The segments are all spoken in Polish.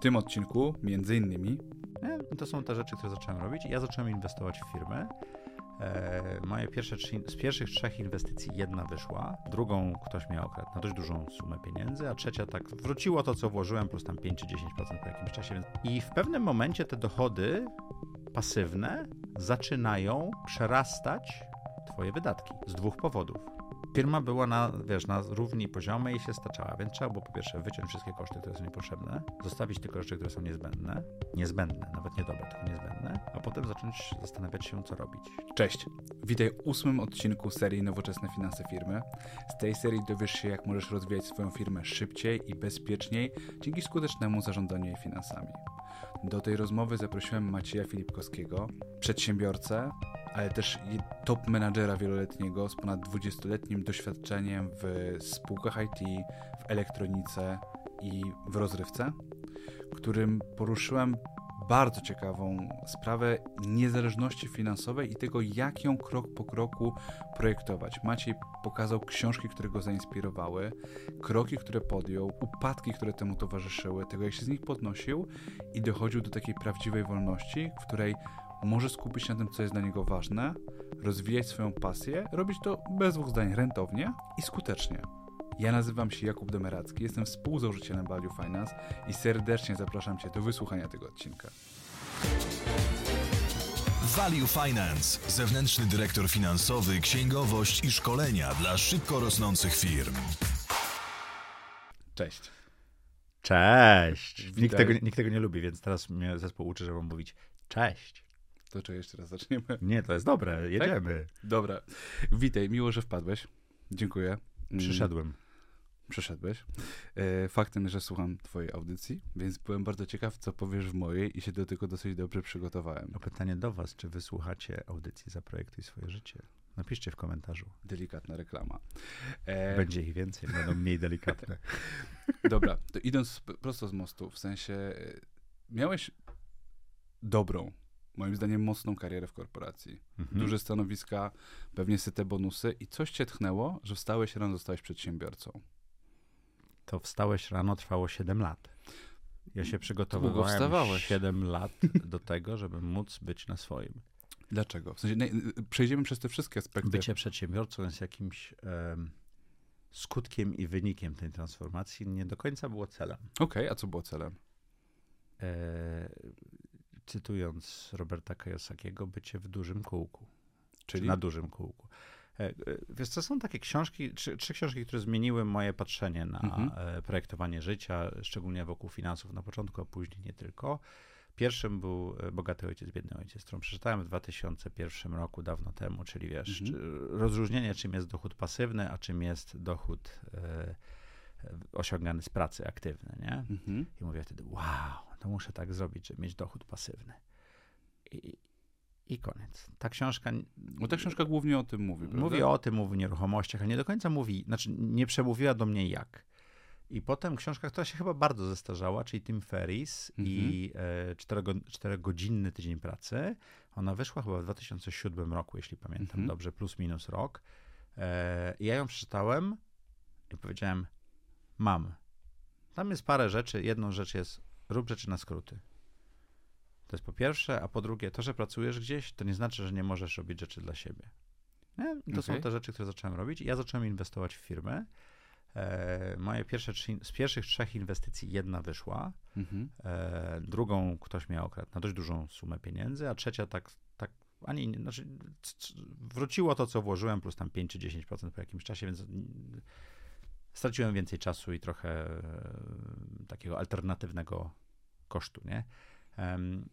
tym odcinku, między innymi, nie? to są te rzeczy, które zacząłem robić. Ja zacząłem inwestować w firmy. E, moje pierwsze trzy, z pierwszych trzech inwestycji jedna wyszła, drugą ktoś miał okradł na dość dużą sumę pieniędzy, a trzecia tak wróciło to, co włożyłem, plus tam 5 czy 10% po jakimś czasie. I w pewnym momencie te dochody pasywne zaczynają przerastać Twoje wydatki z dwóch powodów firma była na, wiesz, na równi poziomej i się staczała, więc trzeba było po pierwsze wyciąć wszystkie koszty, które są niepotrzebne, zostawić tylko rzeczy, które są niezbędne, niezbędne, nawet nie dobre, tylko niezbędne, a potem zacząć zastanawiać się, co robić. Cześć, witaj w ósmym odcinku serii Nowoczesne Finanse Firmy. Z tej serii dowiesz się, jak możesz rozwijać swoją firmę szybciej i bezpieczniej dzięki skutecznemu zarządzaniu jej finansami. Do tej rozmowy zaprosiłem Macieja Filipkowskiego, przedsiębiorcę, ale też top menadżera wieloletniego z ponad 20-letnim doświadczeniem w spółkach IT, w elektronice i w rozrywce, którym poruszyłem bardzo ciekawą sprawę niezależności finansowej i tego, jak ją krok po kroku projektować. Maciej pokazał książki, które go zainspirowały, kroki, które podjął, upadki, które temu towarzyszyły, tego, jak się z nich podnosił i dochodził do takiej prawdziwej wolności, w której może skupić się na tym, co jest dla niego ważne, rozwijać swoją pasję, robić to bez dwóch zdań rentownie i skutecznie. Ja nazywam się Jakub Demeracki, jestem współzałożycielem Value Finance i serdecznie zapraszam Cię do wysłuchania tego odcinka. Value Finance, zewnętrzny dyrektor finansowy, księgowość i szkolenia dla szybko rosnących firm. Cześć. Cześć. Nikt tego, nikt tego nie lubi, więc teraz mnie zespół uczy, żeby mówić cześć. To czy jeszcze raz zaczniemy? Nie, to jest dobre, jedziemy. Tak? Dobra. Witaj, miło, że wpadłeś. Dziękuję. Mm. Przyszedłem. Przyszedłeś. E, faktem, że słucham twojej audycji, więc byłem bardzo ciekaw, co powiesz w mojej i się do tego dosyć dobrze przygotowałem. O pytanie do was, czy wysłuchacie audycji Zaprojektuj swoje życie? Napiszcie w komentarzu. Delikatna reklama. E... Będzie ich więcej, będą mniej delikatne. Dobra, to idąc prosto z mostu, w sensie e, miałeś dobrą moim zdaniem, mocną karierę w korporacji. Mhm. Duże stanowiska, pewnie syte bonusy i coś cię tchnęło, że wstałeś rano, zostałeś przedsiębiorcą. To wstałeś rano trwało 7 lat. Ja się przygotowywałem 7 lat do tego, żeby móc być na swoim. Dlaczego? W sensie, nie, przejdziemy przez te wszystkie aspekty. Bycie przedsiębiorcą jest jakimś um, skutkiem i wynikiem tej transformacji. Nie do końca było celem. Okej, okay, a co było celem? E, cytując Roberta Kiyosakiego, bycie w dużym kółku. Czyli na dużym kółku. E, e, wiesz, to są takie książki, trzy, trzy, książki, które zmieniły moje patrzenie na mhm. E, projektowanie życia, szczególnie wokół finansów na początku, a później nie tylko. Pierwszym był Bogaty Ojciec, Biedny Ojciec, którą przeczytałem w 2001 roku, dawno temu, czyli wiesz, mhm. czy, rozróżnienie, czym jest dochód pasywny, a czym jest dochód e, osiągany z pracy aktywny, nie? Mhm. I mówię wtedy, wow, to muszę tak zrobić, żeby mieć dochód pasywny. I, i koniec. Ta książka. Bo ta książka głównie o tym mówi. Prawda? Mówi o tym, mówi o nieruchomościach, ale nie do końca mówi, znaczy nie przemówiła do mnie jak. I potem książka, która się chyba bardzo zestarzała, czyli Tim Ferris mhm. i e, czterogodzinny tydzień pracy. Ona wyszła chyba w 2007 roku, jeśli pamiętam mhm. dobrze, plus minus rok. E, ja ją przeczytałem i powiedziałem, mam. Tam jest parę rzeczy. Jedną rzecz jest Rób rzeczy na skróty. To jest po pierwsze, a po drugie, to, że pracujesz gdzieś, to nie znaczy, że nie możesz robić rzeczy dla siebie. Nie? To okay. są te rzeczy, które zacząłem robić. Ja zacząłem inwestować w firmy. E, moje pierwsze trzy, z pierwszych trzech inwestycji jedna wyszła, mhm. e, drugą ktoś miał okradł na dość dużą sumę pieniędzy, a trzecia tak, tak ani, znaczy wróciło to, co włożyłem, plus tam 5 czy 10% po jakimś czasie, więc straciłem więcej czasu i trochę e, takiego alternatywnego kosztu, nie?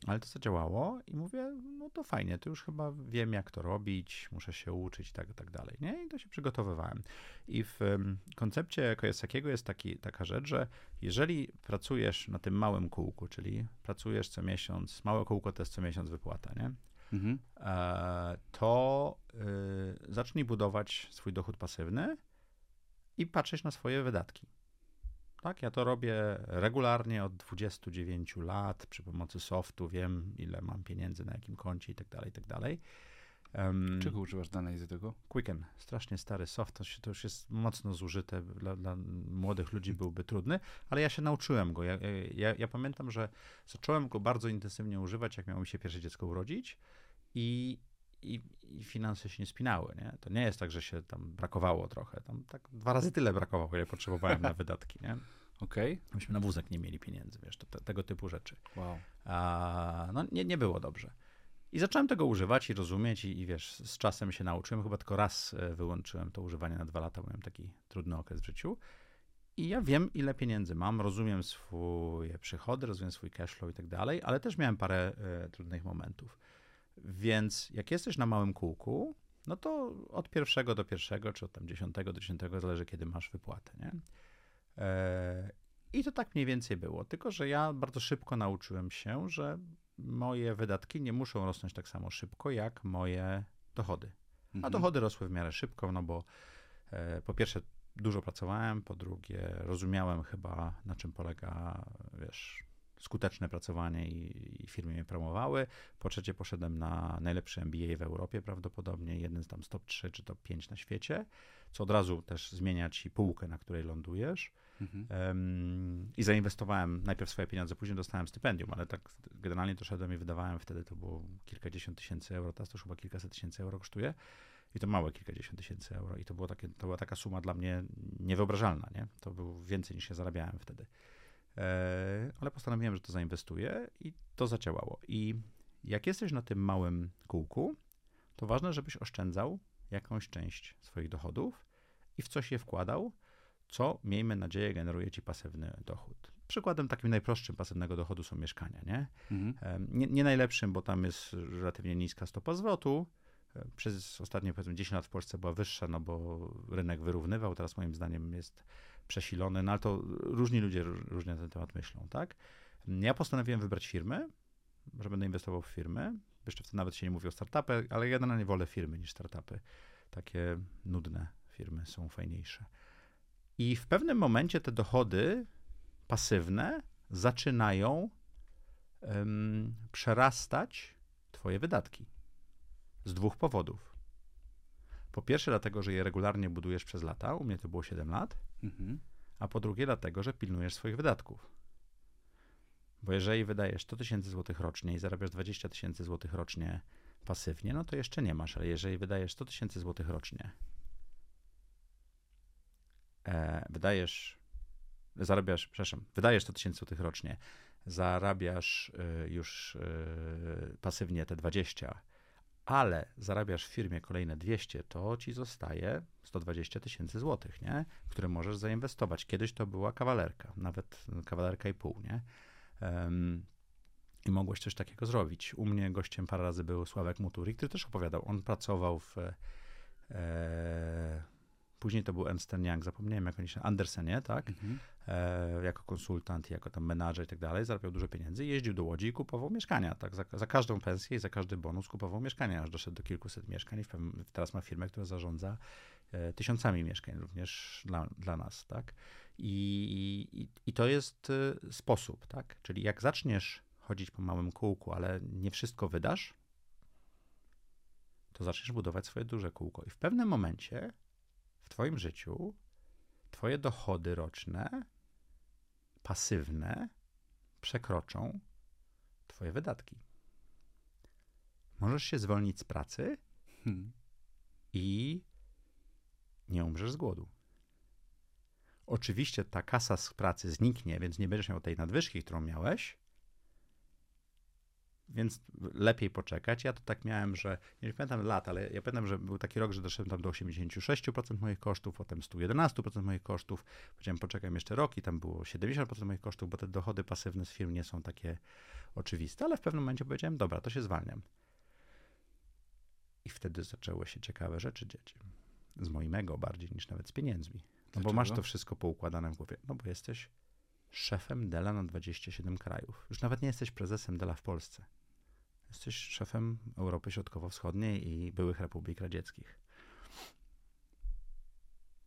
Ale to zadziałało i mówię, no to fajnie, to już chyba wiem, jak to robić, muszę się uczyć i tak, tak dalej, nie? I to się przygotowywałem. I w koncepcie Kojasakiego jest taki, taka rzecz, że jeżeli pracujesz na tym małym kółku, czyli pracujesz co miesiąc, małe kółko to jest co miesiąc wypłata, nie? Mhm. E, to y, zacznij budować swój dochód pasywny i patrzeć na swoje wydatki. Tak, ja to robię regularnie od 29 lat przy pomocy softu, wiem ile mam pieniędzy na jakim koncie i tak dalej, i tak dalej. Um, Czego używasz do analizy tego? Quicken, strasznie stary soft, to, się, to już jest mocno zużyte, dla, dla młodych ludzi byłby trudny, ale ja się nauczyłem go. Ja, ja, ja pamiętam, że zacząłem go bardzo intensywnie używać, jak miało mi się pierwsze dziecko urodzić i, i, i finanse się nie spinały. Nie? To nie jest tak, że się tam brakowało trochę. Tam tak dwa razy tyle brakowało, ile potrzebowałem na wydatki. Nie? Okay. Myśmy na wózek nie mieli pieniędzy, wiesz, to, te, tego typu rzeczy. Wow. A, no nie, nie było dobrze. I zacząłem tego używać i rozumieć i, i, wiesz, z czasem się nauczyłem. Chyba tylko raz e, wyłączyłem to używanie na dwa lata, bo miałem taki trudny okres w życiu. I ja wiem, ile pieniędzy mam, rozumiem swoje przychody, rozumiem swój cashflow i tak dalej, ale też miałem parę e, trudnych momentów. Więc jak jesteś na małym kółku, no to od pierwszego do pierwszego, czy od tam dziesiątego do dziesiątego, zależy kiedy masz wypłatę, nie? E, I to tak mniej więcej było. Tylko, że ja bardzo szybko nauczyłem się, że moje wydatki nie muszą rosnąć tak samo szybko jak moje dochody. A mhm. dochody rosły w miarę szybko, no bo e, po pierwsze dużo pracowałem, po drugie rozumiałem chyba na czym polega, wiesz, skuteczne pracowanie i, i firmy mnie promowały. Po trzecie poszedłem na najlepszy MBA w Europie prawdopodobnie, jeden z tam top 3 czy top 5 na świecie, co od razu też zmienia ci półkę, na której lądujesz. Mhm. Um, I zainwestowałem najpierw swoje pieniądze, później dostałem stypendium, ale tak generalnie to szedłem i wydawałem wtedy, to było kilkadziesiąt tysięcy euro, teraz to już chyba kilkaset tysięcy euro kosztuje. I to małe kilkadziesiąt tysięcy euro. I to, było takie, to była taka suma dla mnie niewyobrażalna, nie? To było więcej niż ja zarabiałem wtedy. E, ale postanowiłem, że to zainwestuję i to zadziałało. I jak jesteś na tym małym kółku, to ważne, żebyś oszczędzał jakąś część swoich dochodów i w coś je wkładał, co miejmy nadzieję generuje ci pasywny dochód. Przykładem takim najprostszym pasywnego dochodu są mieszkania. Nie, mhm. nie, nie najlepszym, bo tam jest relatywnie niska stopa zwrotu. E, przez ostatnie powiedzmy 10 lat w Polsce była wyższa, no bo rynek wyrównywał. Teraz moim zdaniem jest przesilony, no ale to różni ludzie różnie na ten temat myślą, tak? Ja postanowiłem wybrać firmy, że będę inwestował w firmy. Jeszcze wtedy nawet się nie mówi o startupy, ale ja generalnie wolę firmy niż startupy. Takie nudne firmy są fajniejsze. I w pewnym momencie te dochody pasywne zaczynają um, przerastać Twoje wydatki. Z dwóch powodów. Po pierwsze, dlatego, że je regularnie budujesz przez lata, u mnie to było 7 lat, mhm. a po drugie, dlatego, że pilnujesz swoich wydatków. Bo jeżeli wydajesz 100 tysięcy złotych rocznie i zarabiasz 20 tysięcy złotych rocznie pasywnie, no to jeszcze nie masz, ale jeżeli wydajesz 100 tysięcy złotych rocznie e, wydajesz, zarabiasz, przepraszam, wydajesz 100 tysięcy złotych rocznie, zarabiasz y, już y, pasywnie te 20, ale zarabiasz w firmie kolejne 200, to ci zostaje 120 tysięcy złotych, nie? które możesz zainwestować. Kiedyś to była kawalerka, nawet kawalerka i pół, nie? Um, i mogłeś coś takiego zrobić. U mnie gościem parę razy był Sławek Muturi, który też opowiadał. On pracował w e, Później to był Ernst Young, zapomniałem jak oni się, Andersenie, tak? Mhm. E, jako konsultant, jako tam menadżer i tak dalej, zarabiał dużo pieniędzy, jeździł do Łodzi i kupował mieszkania, tak? Za, za każdą pensję i za każdy bonus kupował mieszkania, aż doszedł do kilkuset mieszkań i pewnym, teraz ma firmę, która zarządza e, tysiącami mieszkań, również dla, dla nas, tak? I, i, I to jest e, sposób, tak? Czyli jak zaczniesz chodzić po małym kółku, ale nie wszystko wydasz, to zaczniesz budować swoje duże kółko. I w pewnym momencie w Twoim życiu Twoje dochody roczne, pasywne, przekroczą Twoje wydatki. Możesz się zwolnić z pracy hmm. i nie umrzesz z głodu. Oczywiście ta kasa z pracy zniknie, więc nie będziesz miał tej nadwyżki, którą miałeś, więc lepiej poczekać. Ja to tak miałem, że nie pamiętam lat, ale ja pamiętam, że był taki rok, że doszedłem tam do 86% moich kosztów, potem 111% moich kosztów. Powiedziałem, poczekam jeszcze rok i tam było 70% moich kosztów, bo te dochody pasywne z firm nie są takie oczywiste, ale w pewnym momencie powiedziałem, dobra, to się zwalniam. I wtedy zaczęły się ciekawe rzeczy dzieci. Z moim ego bardziej niż nawet z pieniędzmi. No Dlaczego? bo masz to wszystko poukładane w głowie. No bo jesteś szefem Dela na 27 krajów. Już nawet nie jesteś prezesem Dela w Polsce. Jesteś szefem Europy Środkowo-Wschodniej i byłych republik radzieckich.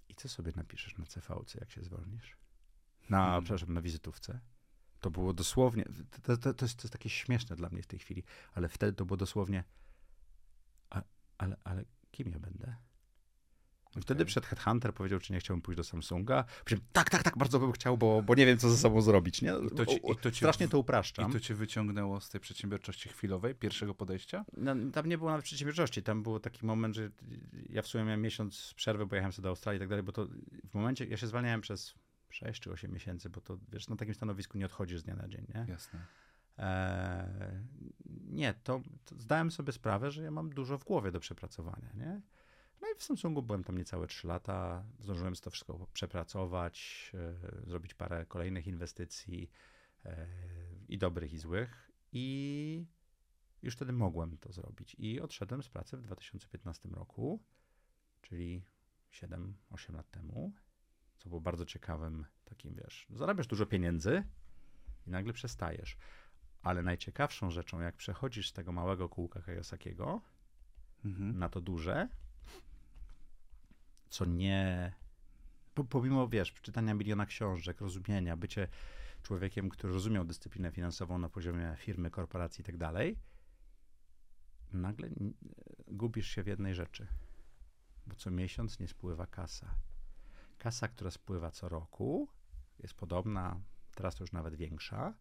I co sobie napiszesz na CVC, jak się zwolnisz? Na, hmm. przepraszam, na wizytówce. To było dosłownie, to, to, to, jest, to jest takie śmieszne dla mnie w tej chwili, ale wtedy to było dosłownie, a, ale, ale kim ja będę? I Wtedy przed Headhunter powiedział, czy nie chciałbym pójść do Samsunga. Powiedziałem, tak, tak, tak, bardzo bym chciał, bo, bo nie wiem, co ze sobą zrobić. Nie? I to ci, i to ci, Strasznie to upraszczam. I to cię wyciągnęło z tej przedsiębiowczości chwilowej, pierwszego podejścia? No, tam nie było nawet przedsiębiorczości. Tam był taki moment, że ja w sumie miałem miesiąc przerwy, bo jechałem sobie do Australii i tak dalej, bo to w momencie, ja się zwalniałem przez 6 czy 8 miesięcy, bo to wiesz, na takim stanowisku nie odchodzisz z dnia na dzień, nie? Jasne. Eee, nie, to, to zdałem sobie sprawę, że ja mam dużo w głowie do przepracowania, nie? I w Samsungu byłem tam niecałe 3 lata, zdążyłem to wszystko przepracować, e, zrobić parę kolejnych inwestycji e, i dobrych i złych i już wtedy mogłem to zrobić. I odszedłem z pracy w 2015 roku, czyli 7-8 lat temu, co było bardzo ciekawym takim, wiesz, zarabiasz dużo pieniędzy i nagle przestajesz. Ale najciekawszą rzeczą, jak przechodzisz z tego małego kółka Kajosakiego Mhm. na to duże, co nie. po- Pomimo, wiesz, czytania miliona książek, rozumienia, bycie człowiekiem, który rozumiał dyscyplinę finansową na poziomie firmy, korporacji i tak dalej, nagle n- gubisz się w jednej rzeczy. Bo co miesiąc nie spływa kasa. Kasa, która spływa co roku, jest podobna, teraz to już nawet większa,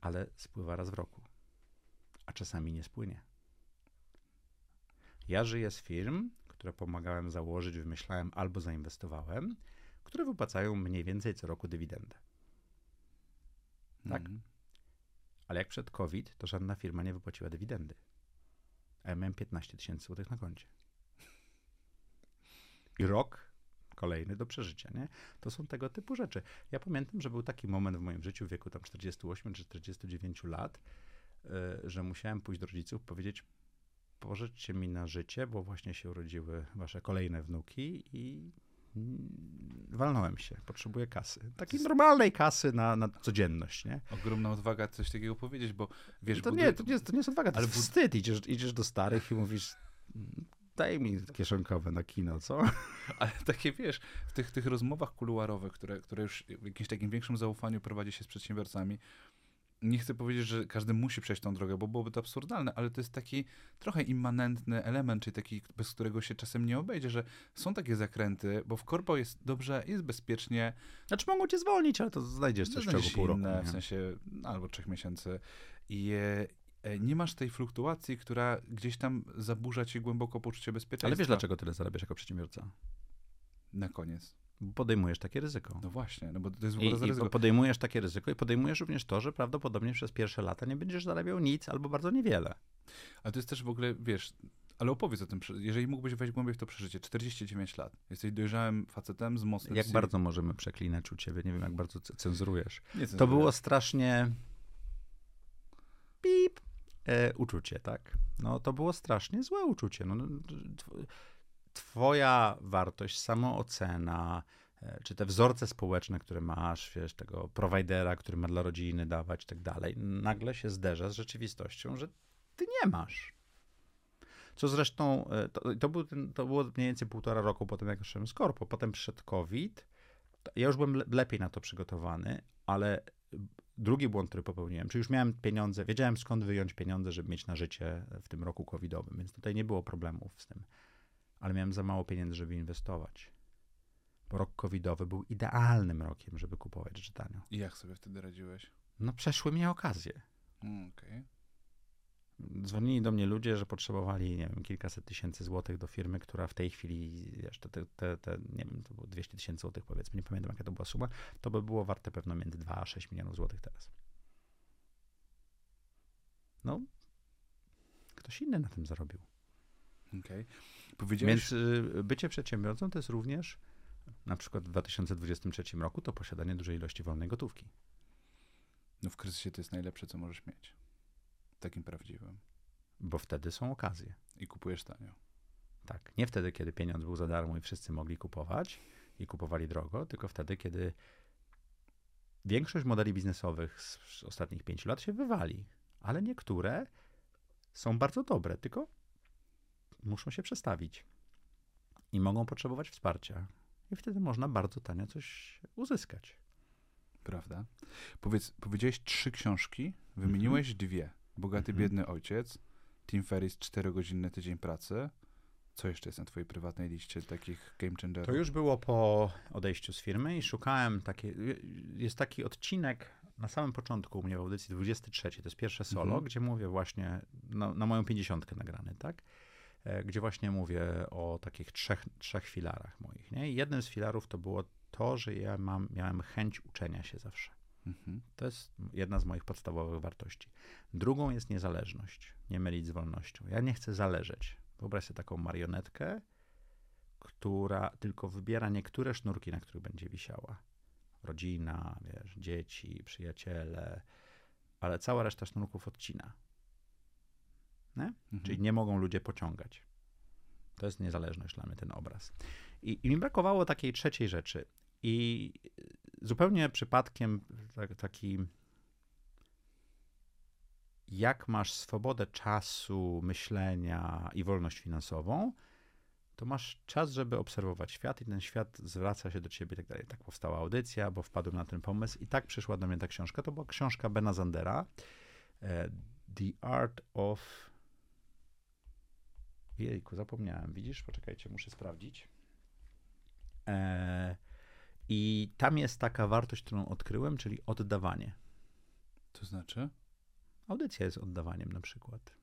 ale spływa raz w roku. A czasami nie spłynie. Ja żyję z firm, które pomagałem założyć, wymyślałem albo zainwestowałem, które wypłacają mniej więcej co roku dywidendę. Tak. Mhm. Ale jak przed COVID, to żadna firma nie wypłaciła dywidendy. A ja miałem 15 tysięcy złotych na koncie. I rok kolejny do przeżycia, nie? To są tego typu rzeczy. Ja pamiętam, że był taki moment w moim życiu w wieku tam 48 czy 49 lat, y, że musiałem pójść do rodziców powiedzieć, pożyczcie mi na życie, bo właśnie się urodziły wasze kolejne wnuki i mm, walnąłem się, potrzebuję kasy. Takiej normalnej kasy na, na codzienność, nie? Ogromna odwaga coś takiego powiedzieć, bo wiesz... to, budu- nie, to, nie, jest- to nie jest odwaga, to Ale jest bud- wstyd. Idziesz, idziesz do starych i mówisz, daj mi kieszonkowe na kino, co? Ale takie wiesz, w tych, tych rozmowach kuluarowych, które, które już w jakimś takim większym zaufaniu prowadzi się z przedsiębiorcami, nie chcę powiedzieć, że każdy musi przejść tą drogę, bo byłoby to absurdalne, ale to jest taki trochę immanentny element, czyli taki, bez którego się czasem nie obejdzie, że są takie zakręty, bo w korpo jest dobrze, jest bezpiecznie, Znaczy mogą cię zwolnić, ale to znajdziesz coś w ciągu pół roku. inne, w sensie no, albo trzech miesięcy i e, e, nie masz tej fluktuacji, która gdzieś tam zaburza ci głęboko poczucie bezpieczeństwa. Ale wiesz, dlaczego tyle zarabiasz jako przedsiębiorca? Na koniec. Podejmujesz takie ryzyko. No właśnie, no bo to jest w I, ogóle I ryzyko. podejmujesz takie ryzyko i podejmujesz również to, że prawdopodobnie przez pierwsze lata nie będziesz zarabiał nic albo bardzo niewiele. Ale to jest też w ogóle, wiesz, ale opowiedz o tym, jeżeli mógłbyś wejść głębiej w to przeżycie. 49 lat. Jesteś dojrzałym facetem z mocnym Jak bardzo możemy przeklinać u ciebie? Nie wiem, jak bardzo cenzurujesz. To było strasznie pip e, uczucie, tak? No to było strasznie złe uczucie. No, no, twoja wartość, samoocena, e, czy te wzorce społeczne, które masz, wiesz, tego prowajdera, który ma dla rodziny dawać i tak dalej, nagle się zderza z rzeczywistością, że ty nie masz. Co zresztą, e, to, to, był to było mniej więcej półtora roku po tym, jak ruszyłem z korpo. Potem przyszedł COVID. Ja już byłem le- lepiej na to przygotowany, ale drugi błąd, który popełniłem, czy już miałem pieniądze, wiedziałem skąd wyjąć pieniądze, żeby mieć na życie w tym roku covidowym, więc tutaj nie było problemów z tym. Ale miałem za mało pieniędzy, żeby inwestować. Bo rok covidowy był idealnym rokiem, żeby kupować rzeczy tanio. I jak sobie wtedy radziłeś? No przeszły mnie okazje. Mm, Okej. Dzwonili do mnie ludzie, że potrzebowali, nie wiem, kilkaset tysięcy złotych do firmy, która w tej chwili, wiesz, te, te, te, nie wiem, to było 200 tysięcy złotych powiedzmy, nie pamiętam jaka to była suma, to by było warte pewno między 2 a 6 milionów złotych teraz. No, ktoś inny na tym zarobił. Okej. Powiedziałeś... Więc y, bycie przedsiębiorcą to jest również, na przykład w 2023 roku, to posiadanie dużej ilości wolnej gotówki. No w kryzysie to jest najlepsze, co możesz mieć. Takim prawdziwym. Bo wtedy są okazje. I kupujesz tanio. Tak, nie wtedy, kiedy pieniądz był za darmo i wszyscy mogli kupować i kupowali drogo, tylko wtedy, kiedy większość modeli biznesowych z z ostatnich pięciu lat się wywali, ale niektóre są bardzo dobre, tylko muszą się przestawić i mogą potrzebować wsparcia. I wtedy można bardzo tanio coś uzyskać. Prawda? Powiedz, powiedziałeś trzy książki, wymieniłeś dwie. Bogaty, Mhm. biedny ojciec Tim Ferriss 4-godzinny tydzień pracy. Co jeszcze jest na twojej prywatnej liście takich game changerów? To już było po odejściu z firmy i szukałem takie, jest taki odcinek na samym początku u mnie w audycji 23, to jest pierwsze solo, Mhm. gdzie mówię właśnie, na, na moją pięćdziesiątkę nagrany, tak? E, Gdzie właśnie mówię o takich trzech, trzech filarach moich, nie? I jednym z filarów to było to, że ja mam, miałem chęć uczenia się zawsze. Mhm. To jest jedna z moich podstawowych wartości. Drugą jest niezależność, nie mylić z wolnością. Ja nie chcę zależeć. Wyobraź sobie taką marionetkę, która tylko wybiera niektóre sznurki, na których będzie wisiała. Rodzina, wiesz, dzieci, przyjaciele, ale cała reszta sznurków odcina. Nie? Mhm. Czyli nie mogą ludzie pociągać. To jest niezależność dla mnie, ten obraz. I, I mi brakowało takiej trzeciej rzeczy. I zupełnie przypadkiem tak, taki. Jak masz swobodę czasu, myślenia i wolność finansową, to masz czas, żeby obserwować świat i ten świat zwraca się do ciebie i tak dalej. Tak powstała audycja, bo wpadłem na ten pomysł i tak przyszła do mnie ta książka. To była książka Bena Zandera, e, The Art of... Jejku, zapomniałem, widzisz? Poczekajcie, muszę sprawdzić. E, I tam jest taka wartość, którą odkryłem, czyli oddawanie. To znaczy? Audycja jest oddawaniem na przykład.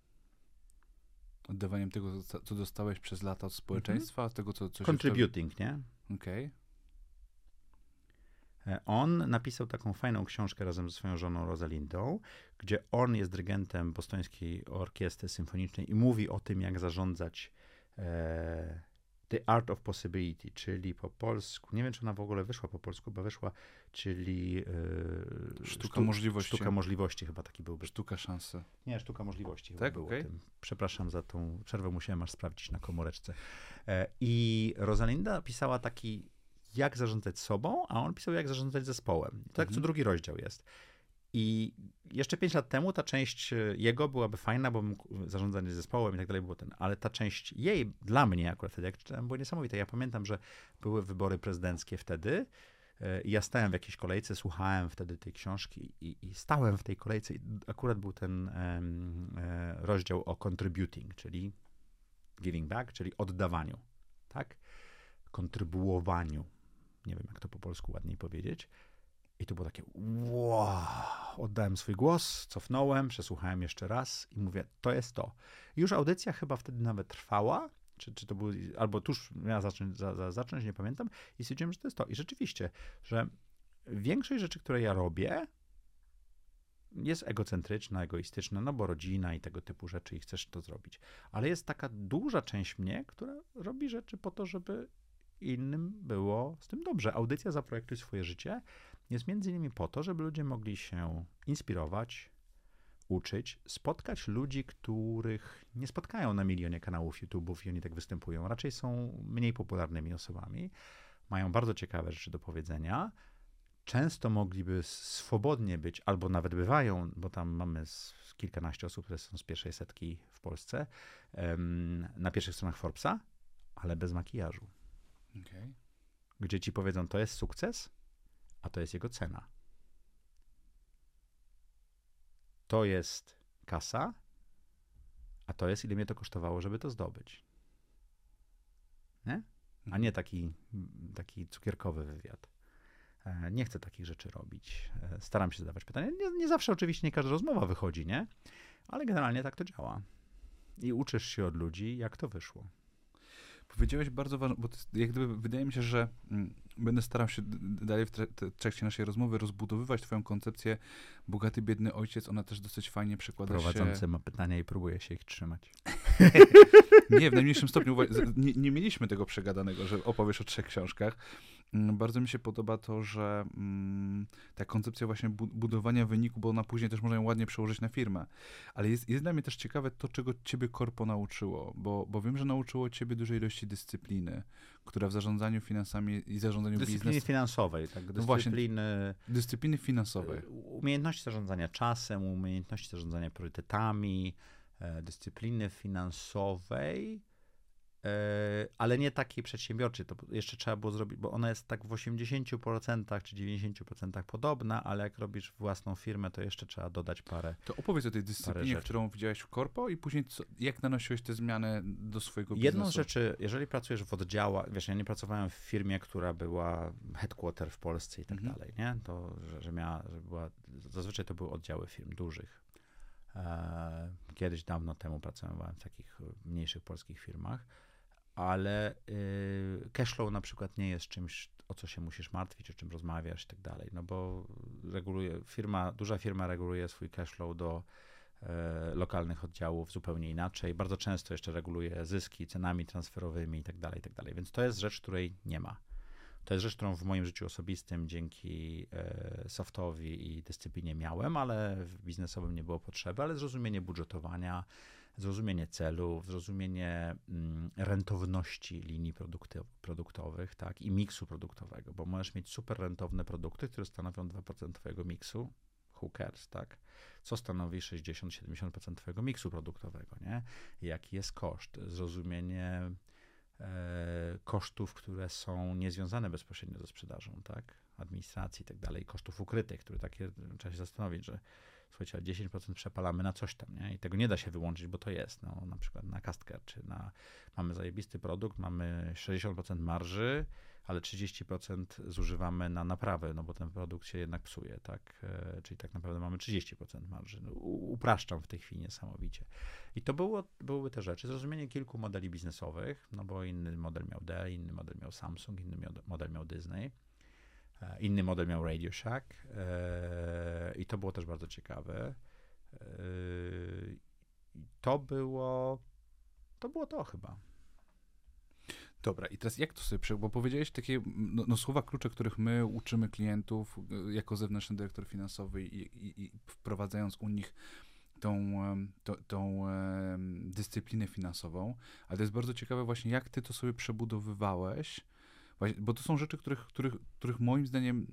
Oddawaniem tego, co- dostałeś przez lata od społeczeństwa, z tego, co coś Contributing, nie? Okej. E, On napisał taką fajną książkę razem ze swoją żoną Rosalindą, gdzie on jest dyrygentem bostońskiej orkiestry symfonicznej i mówi o tym, jak zarządzać e, The Art of Possibility, czyli po polsku, nie wiem, czy ona w ogóle wyszła po polsku, bo wyszła, czyli e, Sztuka możliwości. Sztuka możliwości chyba taki byłby. Sztuka szansy. Nie, sztuka możliwości chyba Tak? Okej. tym. Przepraszam za tą przerwę, musiałem aż sprawdzić na komóreczce. E, I Rosalinda pisała taki, jak zarządzać sobą, a on pisał, jak zarządzać zespołem. I tak co Mhm. drugi rozdział jest. I jeszcze pięć lat temu ta część jego byłaby fajna, bo zarządzać zespołem i tak dalej było ten, ale ta część jej, dla mnie akurat wtedy, jak czytałem, było niesamowite. Ja pamiętam, że były wybory prezydenckie wtedy e, i ja stałem w jakiejś kolejce, słuchałem wtedy tej książki i, i stałem w tej kolejce i akurat był ten e, rozdział o contributing, czyli giving back, czyli oddawaniu, tak? Kontrybuowaniu. Nie wiem, jak to po polsku ładniej powiedzieć. I to było takie, wow, oddałem swój głos, cofnąłem, przesłuchałem jeszcze raz i mówię, to jest to. Już audycja chyba wtedy nawet trwała, czy, czy to był, albo tuż miała zacząć, za, za, zacząć, nie pamiętam, i stwierdziłem, że to jest to. I rzeczywiście, że większość rzeczy, które ja robię, jest egocentryczna, egoistyczna, no bo rodzina i tego typu rzeczy i chcesz to zrobić. Ale jest taka duża część mnie, która robi rzeczy po to, żeby innym było z tym dobrze. Audycja Zaprojektuj swoje życie jest między innymi po to, żeby ludzie mogli się inspirować, uczyć, spotkać ludzi, których nie spotkają na milionie kanałów YouTube'ów i oni tak występują. Raczej są mniej popularnymi osobami, mają bardzo ciekawe rzeczy do powiedzenia. Często mogliby swobodnie być, albo nawet bywają, bo tam mamy kilkanaście osób, które są z pierwszej setki w Polsce, na pierwszych stronach Forbesa, ale bez makijażu Okej. gdzie ci powiedzą, to jest sukces, a to jest jego cena. To jest kasa, a to jest ile mnie to kosztowało, żeby to zdobyć. Nie? A nie taki, taki cukierkowy wywiad. E, Nie chcę takich rzeczy robić. E, Staram się zadawać pytania. Nie, nie zawsze oczywiście nie każda rozmowa wychodzi, nie? Ale generalnie tak to działa. I uczysz się od ludzi, jak to wyszło. Powiedziałeś bardzo ważne, bo jak gdyby wydaje mi się, że mm, będę starał się dalej w trakcie naszej rozmowy rozbudowywać twoją koncepcję bogaty, biedny ojciec. Ona też dosyć fajnie przekłada Prowadzący się... ma pytania i próbuje się ich trzymać. Nie, w najmniejszym stopniu. Nie, nie mieliśmy tego przegadanego, że opowiesz o trzech książkach. Mm, Bardzo mi się podoba to, że mm, ta koncepcja właśnie bu- budowania wyniku, bo ona później też można ją ładnie przełożyć na firmę. Ale jest, jest dla mnie też ciekawe to, czego ciebie korpo nauczyło, bo, bo wiem, że nauczyło ciebie dużej ilości dyscypliny, która w zarządzaniu finansami i zarządzaniu Dyscypliny biznesem, finansowej, tak? No właśnie. Dyscypliny, dyscypliny finansowej. umiejętności zarządzania czasem, umiejętności zarządzania priorytetami, dyscypliny finansowej E, ale nie takiej przedsiębiorczej. To jeszcze trzeba było zrobić, bo ona jest tak w 80% czy 90% podobna, ale jak robisz własną firmę, to jeszcze trzeba dodać parę. To opowiedz o tej dyscyplinie, którą widziałeś w korpo i później co, jak nanosiłeś te zmiany do swojego biznesu? Jedną z rzeczy, jeżeli pracujesz w oddziałach, wiesz, ja nie pracowałem w firmie, która była headquarter w Polsce i tak mhm. dalej, nie? To, że, że miała, że była, zazwyczaj to były oddziały firm dużych. E, kiedyś dawno temu pracowałem w takich mniejszych polskich firmach ale y, cashflow na przykład nie jest czymś, o co się musisz martwić, o czym rozmawiasz i tak dalej, no bo reguluje, firma, duża firma reguluje swój cashflow do e, lokalnych oddziałów zupełnie inaczej. Bardzo często jeszcze reguluje zyski cenami transferowymi i tak dalej, i tak dalej. Więc to jest rzecz, której nie ma. To jest rzecz, którą w moim życiu osobistym dzięki e, softowi i dyscyplinie miałem, ale w biznesowym nie było potrzeby, ale zrozumienie budżetowania, zrozumienie celów, zrozumienie mm, rentowności linii produktowych tak, i miksu produktowego, bo możesz mieć super rentowne produkty, które stanowią 2% twojego miksu, cares, tak? Co stanowi 60-70% twojego miksu produktowego, nie? Jaki jest koszt? Zrozumienie kosztów, które są niezwiązane bezpośrednio ze sprzedażą, tak? Administracji i tak dalej, kosztów ukrytych, które takie trzeba się zastanowić, że słuchajcie, 10% przepalamy na coś tam, nie? I tego nie da się wyłączyć, bo to jest, no, na przykład na Castcare, czy na, mamy zajebisty produkt, mamy 60% marży, ale 30% zużywamy na naprawę, no bo ten produkt się jednak psuje, tak? E, czyli tak naprawdę mamy 30% marży. No, upraszczam w tej chwili niesamowicie. I to było, były te rzeczy. Zrozumienie kilku modeli biznesowych, no bo inny model miał Dell, inny model miał Samsung, inny model miał Disney. E, inny model miał Radio Shack e, i to było też bardzo ciekawe. E, to było to było to chyba. Dobra, i teraz jak to sobie, bo powiedziałeś takie no, no, słowa klucze, których my uczymy klientów jako zewnętrzny dyrektor finansowy i, i, i wprowadzając u nich tą, to, tą dyscyplinę finansową, ale to jest bardzo ciekawe właśnie, jak ty to sobie przebudowywałeś, bo to są rzeczy, których, których, których moim zdaniem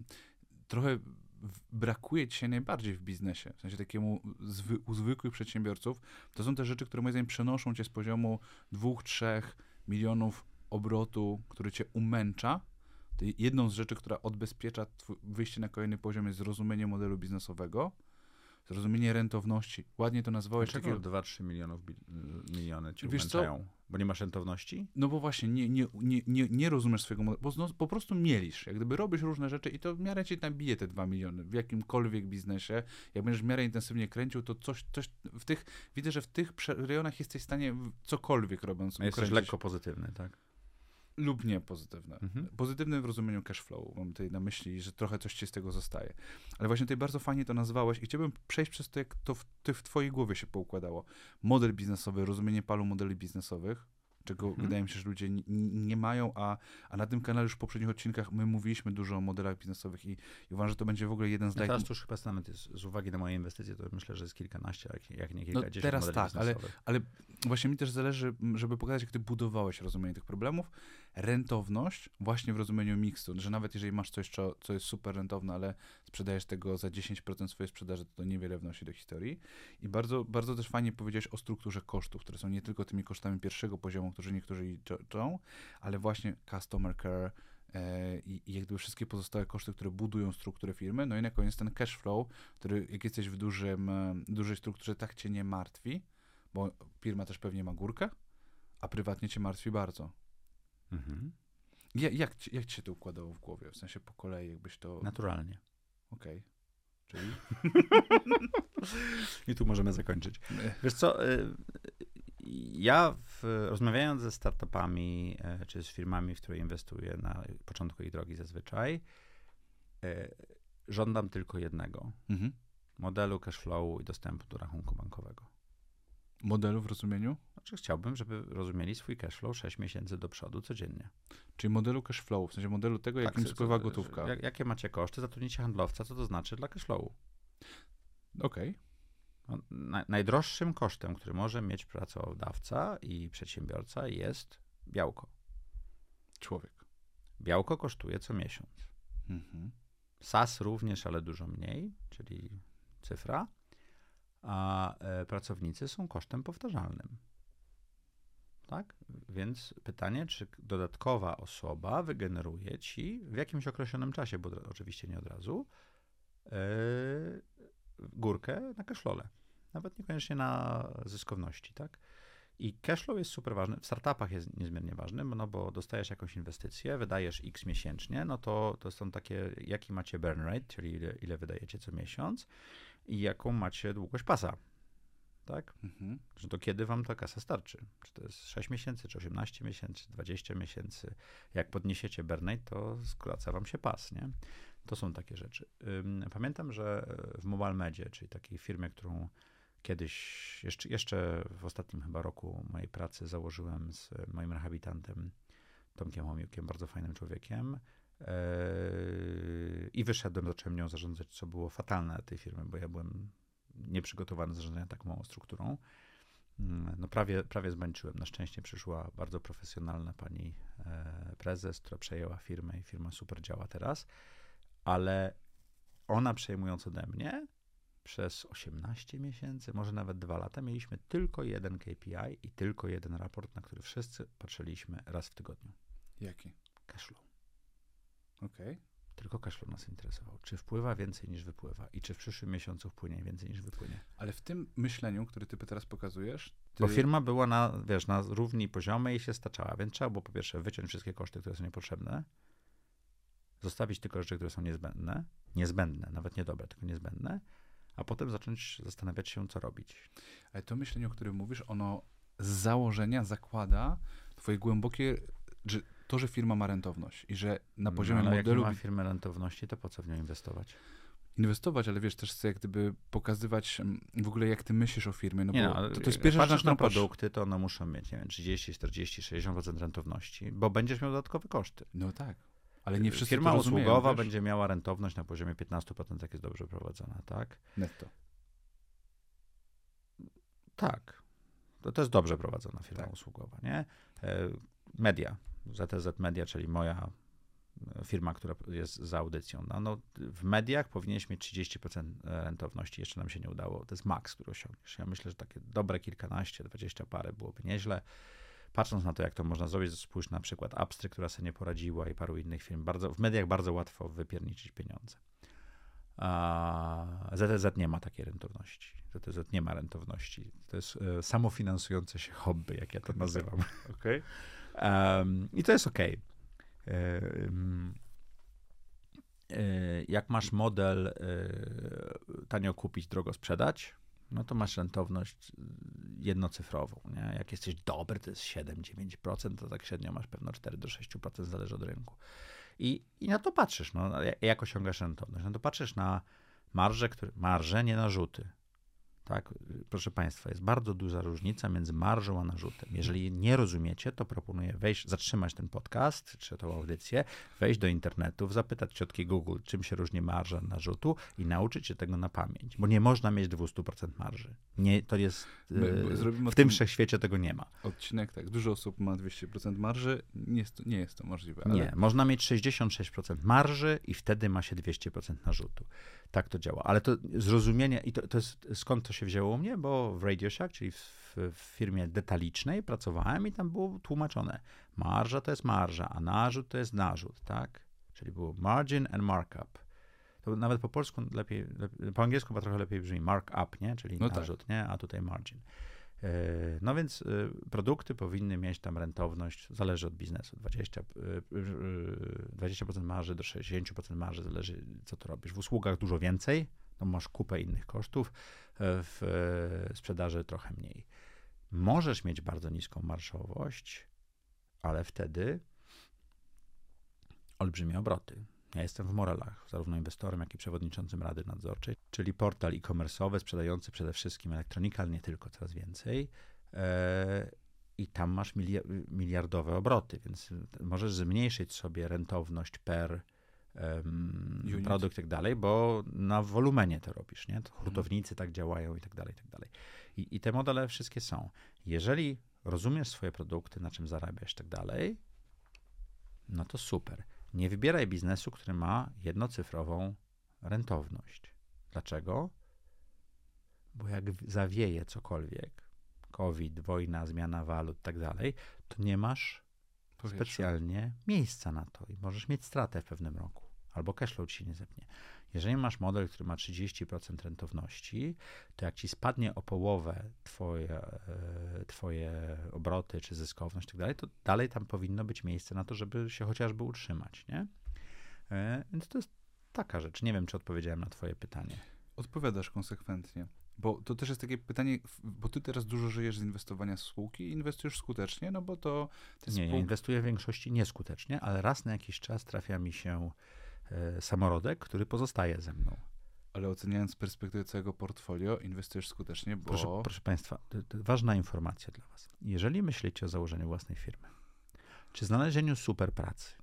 trochę brakuje dzisiaj najbardziej w biznesie, w sensie takiemu zwy, u zwykłych przedsiębiorców, to są te rzeczy, które moim zdaniem przenoszą cię z poziomu dwóch, trzech milionów obrotu, który cię umęcza. To jedną z rzeczy, która odbezpiecza wyjście na kolejny poziom jest zrozumienie modelu biznesowego, zrozumienie rentowności. Ładnie to nazwałeś. Dlaczego takiego... 2-3 milionów miliony ci Wiesz umęczają? Co? Bo nie masz rentowności? No bo właśnie, nie, nie, nie, nie, nie rozumiesz swojego modelu, bo no, po prostu mielisz. Jak gdyby robisz różne rzeczy i to w miarę ci tam bije te 2 miliony w jakimkolwiek biznesie. Jak będziesz w miarę intensywnie kręcił, to coś, coś w tych, widzę, że w tych rejonach jesteś w stanie cokolwiek robiąc. Jesteś lekko pozytywny, tak? Lub nie pozytywne. Mhm. Pozytywne w rozumieniu cash flow, mam tutaj na myśli, że trochę coś ci z tego zostaje. Ale właśnie tutaj bardzo fajnie to nazwałeś i chciałbym przejść przez to, jak to w, ty w twojej głowie się poukładało. Model biznesowy, rozumienie palu modeli biznesowych, czego hmm. wydaje mi się, że ludzie nie, mają, a, a na tym kanale już w poprzednich odcinkach my mówiliśmy dużo o modelach biznesowych i, i uważam, że to będzie w ogóle jeden z... No teraz to już chyba stanę, z uwagi na moje inwestycje, to myślę, że jest kilkanaście, jak, jak nie no kilkadziesiąt no, teraz tak, ale, ale właśnie mi też zależy, żeby pokazać, jak ty budowałeś rozumienie tych problemów, rentowność właśnie w rozumieniu miksu, że nawet jeżeli masz coś, co, co jest super rentowne, ale sprzedajesz tego za 10% swojej sprzedaży, to, to niewiele wnosi do historii. I bardzo, bardzo też fajnie powiedziałeś o strukturze kosztów, które są nie tylko tymi kosztami pierwszego poziomu, którzy niektórzy liczą, ale właśnie customer care, e, i, i jak gdyby wszystkie pozostałe koszty, które budują strukturę firmy. No i na koniec ten cash flow, który jak jesteś w dużym, e, dużej strukturze, tak cię nie martwi, bo firma też pewnie ma górkę, a prywatnie cię martwi bardzo. Mhm. Ja, jak, jak ci się to układało w głowie? W sensie po kolei, jakbyś to. Naturalnie. Okej. Okay. Czyli. I tu możemy zakończyć. Wiesz co? Ja w, rozmawiając ze startupami, e, czy z firmami, w które inwestuję na początku ich drogi zazwyczaj, e, żądam tylko jednego. Mhm. Modelu cashflowu i dostępu do rachunku bankowego. Modelu w rozumieniu? Znaczy chciałbym, żeby rozumieli swój cashflow 6 miesięcy do przodu codziennie. Czyli modelu cashflow, w sensie modelu tego, tak, jakim spływa gotówka. Jak, jakie macie koszty, zatrudnicie handlowca, co to znaczy dla cashflowu? Okej. Okay. No, na, najdroższym kosztem, który może mieć pracodawca i przedsiębiorca jest białko. Człowiek. Białko kosztuje co miesiąc. Mhm. SAS również, ale dużo mniej, czyli cyfra a e, pracownicy są kosztem powtarzalnym. Tak? Więc pytanie, czy dodatkowa osoba wygeneruje ci w jakimś określonym czasie, bo oczywiście nie od razu, yy, górkę na cashflow'le. Nawet niekoniecznie na zyskowności, tak? I cashflow jest super ważny. W startupach jest niezmiernie ważny, no bo dostajesz jakąś inwestycję, wydajesz x miesięcznie, no to to są takie, jaki macie burn rate, czyli ile, ile wydajecie co miesiąc i jaką macie długość pasa. Tak? Mhm. Że to kiedy wam ta kasa starczy? Czy to jest 6 miesięcy, czy 18 miesięcy, czy 20 miesięcy? Jak podniesiecie burn rate, to skraca wam się pas, nie? To są takie rzeczy. Pamiętam, że w Mobile Medzie, czyli takiej firmie, którą kiedyś, jeszcze, jeszcze w ostatnim chyba roku mojej pracy założyłem z moim rehabilitantem Tomkiem Łomiłkiem, bardzo fajnym człowiekiem. Yy, I wyszedłem, zacząłem nią zarządzać, co było fatalne tej firmy, bo ja byłem nieprzygotowany do zarządzania tak małą strukturą. Mm, no prawie, prawie zmęczyłem. Na szczęście przyszła bardzo profesjonalna pani e, prezes, która przejęła firmę i firma super działa teraz, ale ona przejmując ode mnie, przez 18 miesięcy, może nawet dwa lata, mieliśmy tylko jeden KPI i tylko jeden raport, na który wszyscy patrzyliśmy raz w tygodniu. Jaki? Cashflow. Okej. Okay. Tylko cashflow nas interesował. Czy wpływa więcej niż wypływa i czy w przyszłym miesiącu wpłynie więcej niż wypłynie. Ale w tym myśleniu, który ty teraz pokazujesz... Ty... Bo firma była na, wiesz, na równi poziomej i się staczała, więc trzeba było po pierwsze wyciąć wszystkie koszty, które są niepotrzebne, zostawić tylko rzeczy, które są niezbędne, niezbędne, nawet nie dobre, tylko niezbędne, a potem zacząć zastanawiać się, co robić. Ale to myślenie, o którym mówisz, ono z założenia zakłada twoje głębokie, że to, że firma ma rentowność i że na poziomie no, ale modelu... jak ma firmę rentowności, to po co w nią inwestować? Inwestować, ale wiesz, też chcę jak gdyby pokazywać mm, w ogóle, jak ty myślisz o firmie, no nie bo no, to, to jest pierwsza rzecz, na produkty, to one muszą mieć, nie wiem, 30, 40, 60% rentowności, bo będziesz miał dodatkowe koszty. No tak. Ale nie wszyscy Firma usługowa wiesz? będzie miała rentowność na poziomie 15%, jak jest dobrze prowadzona, tak? Netto. Tak. To, to jest dobrze prowadzona firma Tak. usługowa, nie? E, Media, ZTZ Media, czyli moja e, firma, która jest za audycją. No, no, w mediach powinieneś mieć 30% rentowności, jeszcze nam się nie udało. To jest maks, który osiągniesz. Ja myślę, że takie dobre kilkanaście, 20 parę byłoby nieźle. Patrząc na to, jak to można zrobić, spójrz na przykład Upstry, która sobie nie poradziła i paru innych firm. Bardzo, w mediach bardzo łatwo wypierniczyć pieniądze. A ZTZ nie ma takiej rentowności. ZTZ nie ma rentowności. To jest e, samofinansujące się hobby, jak ja to nazywam. Okej. Um, I to jest ok. Jak masz model e, tanio kupić, drogo sprzedać, no to masz rentowność jednocyfrową. Nie? Jak jesteś dobry, to jest 7-9%, to tak średnio masz pewno 4-6%, zależy od rynku. I, I na to patrzysz, no, jak- jak osiągasz rentowność. No to patrzysz na marże, które, marże, nie narzuty. Tak, proszę Państwa, jest bardzo duża różnica między marżą a narzutem. Jeżeli nie rozumiecie, to proponuję wejść, zatrzymać ten podcast, czy tą audycję, wejść do internetu, zapytać ciotki Google, czym się różni marża od narzutu i nauczyć się tego na pamięć, bo nie można mieć 200% marży. Nie, to jest, e, zrobimy w tym tym- wszechświecie tego nie ma. Odcinek, tak. Dużo osób ma 200% marży. Nie jest to, nie jest to możliwe. Ale Nie, można mieć 66% marży i wtedy ma się 200% narzutu. Tak to działa. Ale to zrozumienie, i to, to jest, skąd to się wzięło u mnie, bo w Radio Shack, czyli w, w firmie detalicznej pracowałem i tam było tłumaczone. Marża to jest marża, a narzut to jest narzut, tak? Czyli było margin and markup. To nawet po polsku lepiej, lepiej po angielsku chyba trochę lepiej brzmi markup, nie? Czyli No tak. narzut, nie? A tutaj margin. E, No więc e, produkty powinny mieć tam rentowność, zależy od biznesu, 20%, e, e, 20% marży do 60% marży, zależy co to robisz. W usługach dużo więcej, no masz kupę innych kosztów, e, w e, sprzedaży trochę mniej. Możesz mieć bardzo niską marszowość, ale wtedy olbrzymie obroty. Ja jestem w Morelach, zarówno inwestorem, jak i przewodniczącym Rady Nadzorczej, czyli portal e-commerce'owy sprzedający przede wszystkim elektronikę, ale nie tylko, coraz więcej. E, I tam masz milia- miliardowe obroty, więc możesz zmniejszyć sobie rentowność per Unit. produkt i tak dalej, bo na wolumenie to robisz, nie? To hurtownicy tak działają i tak dalej, i tak dalej. I, I te modele wszystkie są. Jeżeli rozumiesz swoje produkty, na czym zarabiasz i tak dalej, no to super. Nie wybieraj biznesu, który ma jednocyfrową rentowność. Dlaczego? Bo jak zawieje cokolwiek, COVID, wojna, zmiana walut, tak dalej, to nie masz Powietrze. specjalnie miejsca na to i możesz mieć stratę w pewnym roku, albo cashflow ci się nie zepnie. Jeżeli masz model, który ma 30% rentowności, to jak ci spadnie o połowę twoje, e, twoje obroty czy zyskowność i tak dalej, to dalej tam powinno być miejsce na to, żeby się chociażby utrzymać, nie? E, Więc to jest taka rzecz. Nie wiem, czy odpowiedziałem na twoje pytanie. Odpowiadasz konsekwentnie. Bo to też jest takie pytanie, bo ty teraz dużo żyjesz z inwestowania w spółki i inwestujesz skutecznie, no bo to... te Nie, ja spółki- inwestuję w większości nieskutecznie, ale raz na jakiś czas trafia mi się samorodek, który pozostaje ze mną. Ale oceniając z perspektywy całego portfolio, inwestujesz skutecznie, bo... Proszę, proszę Państwa, to, to ważna informacja dla Was. Jeżeli myślicie o założeniu własnej firmy, czy znalezieniu super pracy,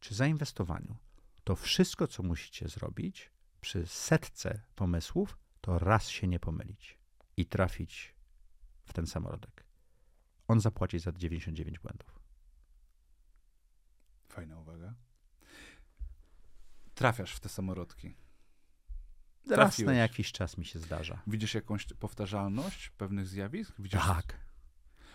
czy zainwestowaniu, to wszystko, co musicie zrobić przy setce pomysłów, to raz się nie pomylić i trafić w ten samorodek. On zapłaci za 99 błędów. Fajna uwaga. Trafiasz w te samorodki. Raz Trafiłeś. na jakiś czas mi się zdarza. Widzisz jakąś powtarzalność pewnych zjawisk? Widzisz... Tak.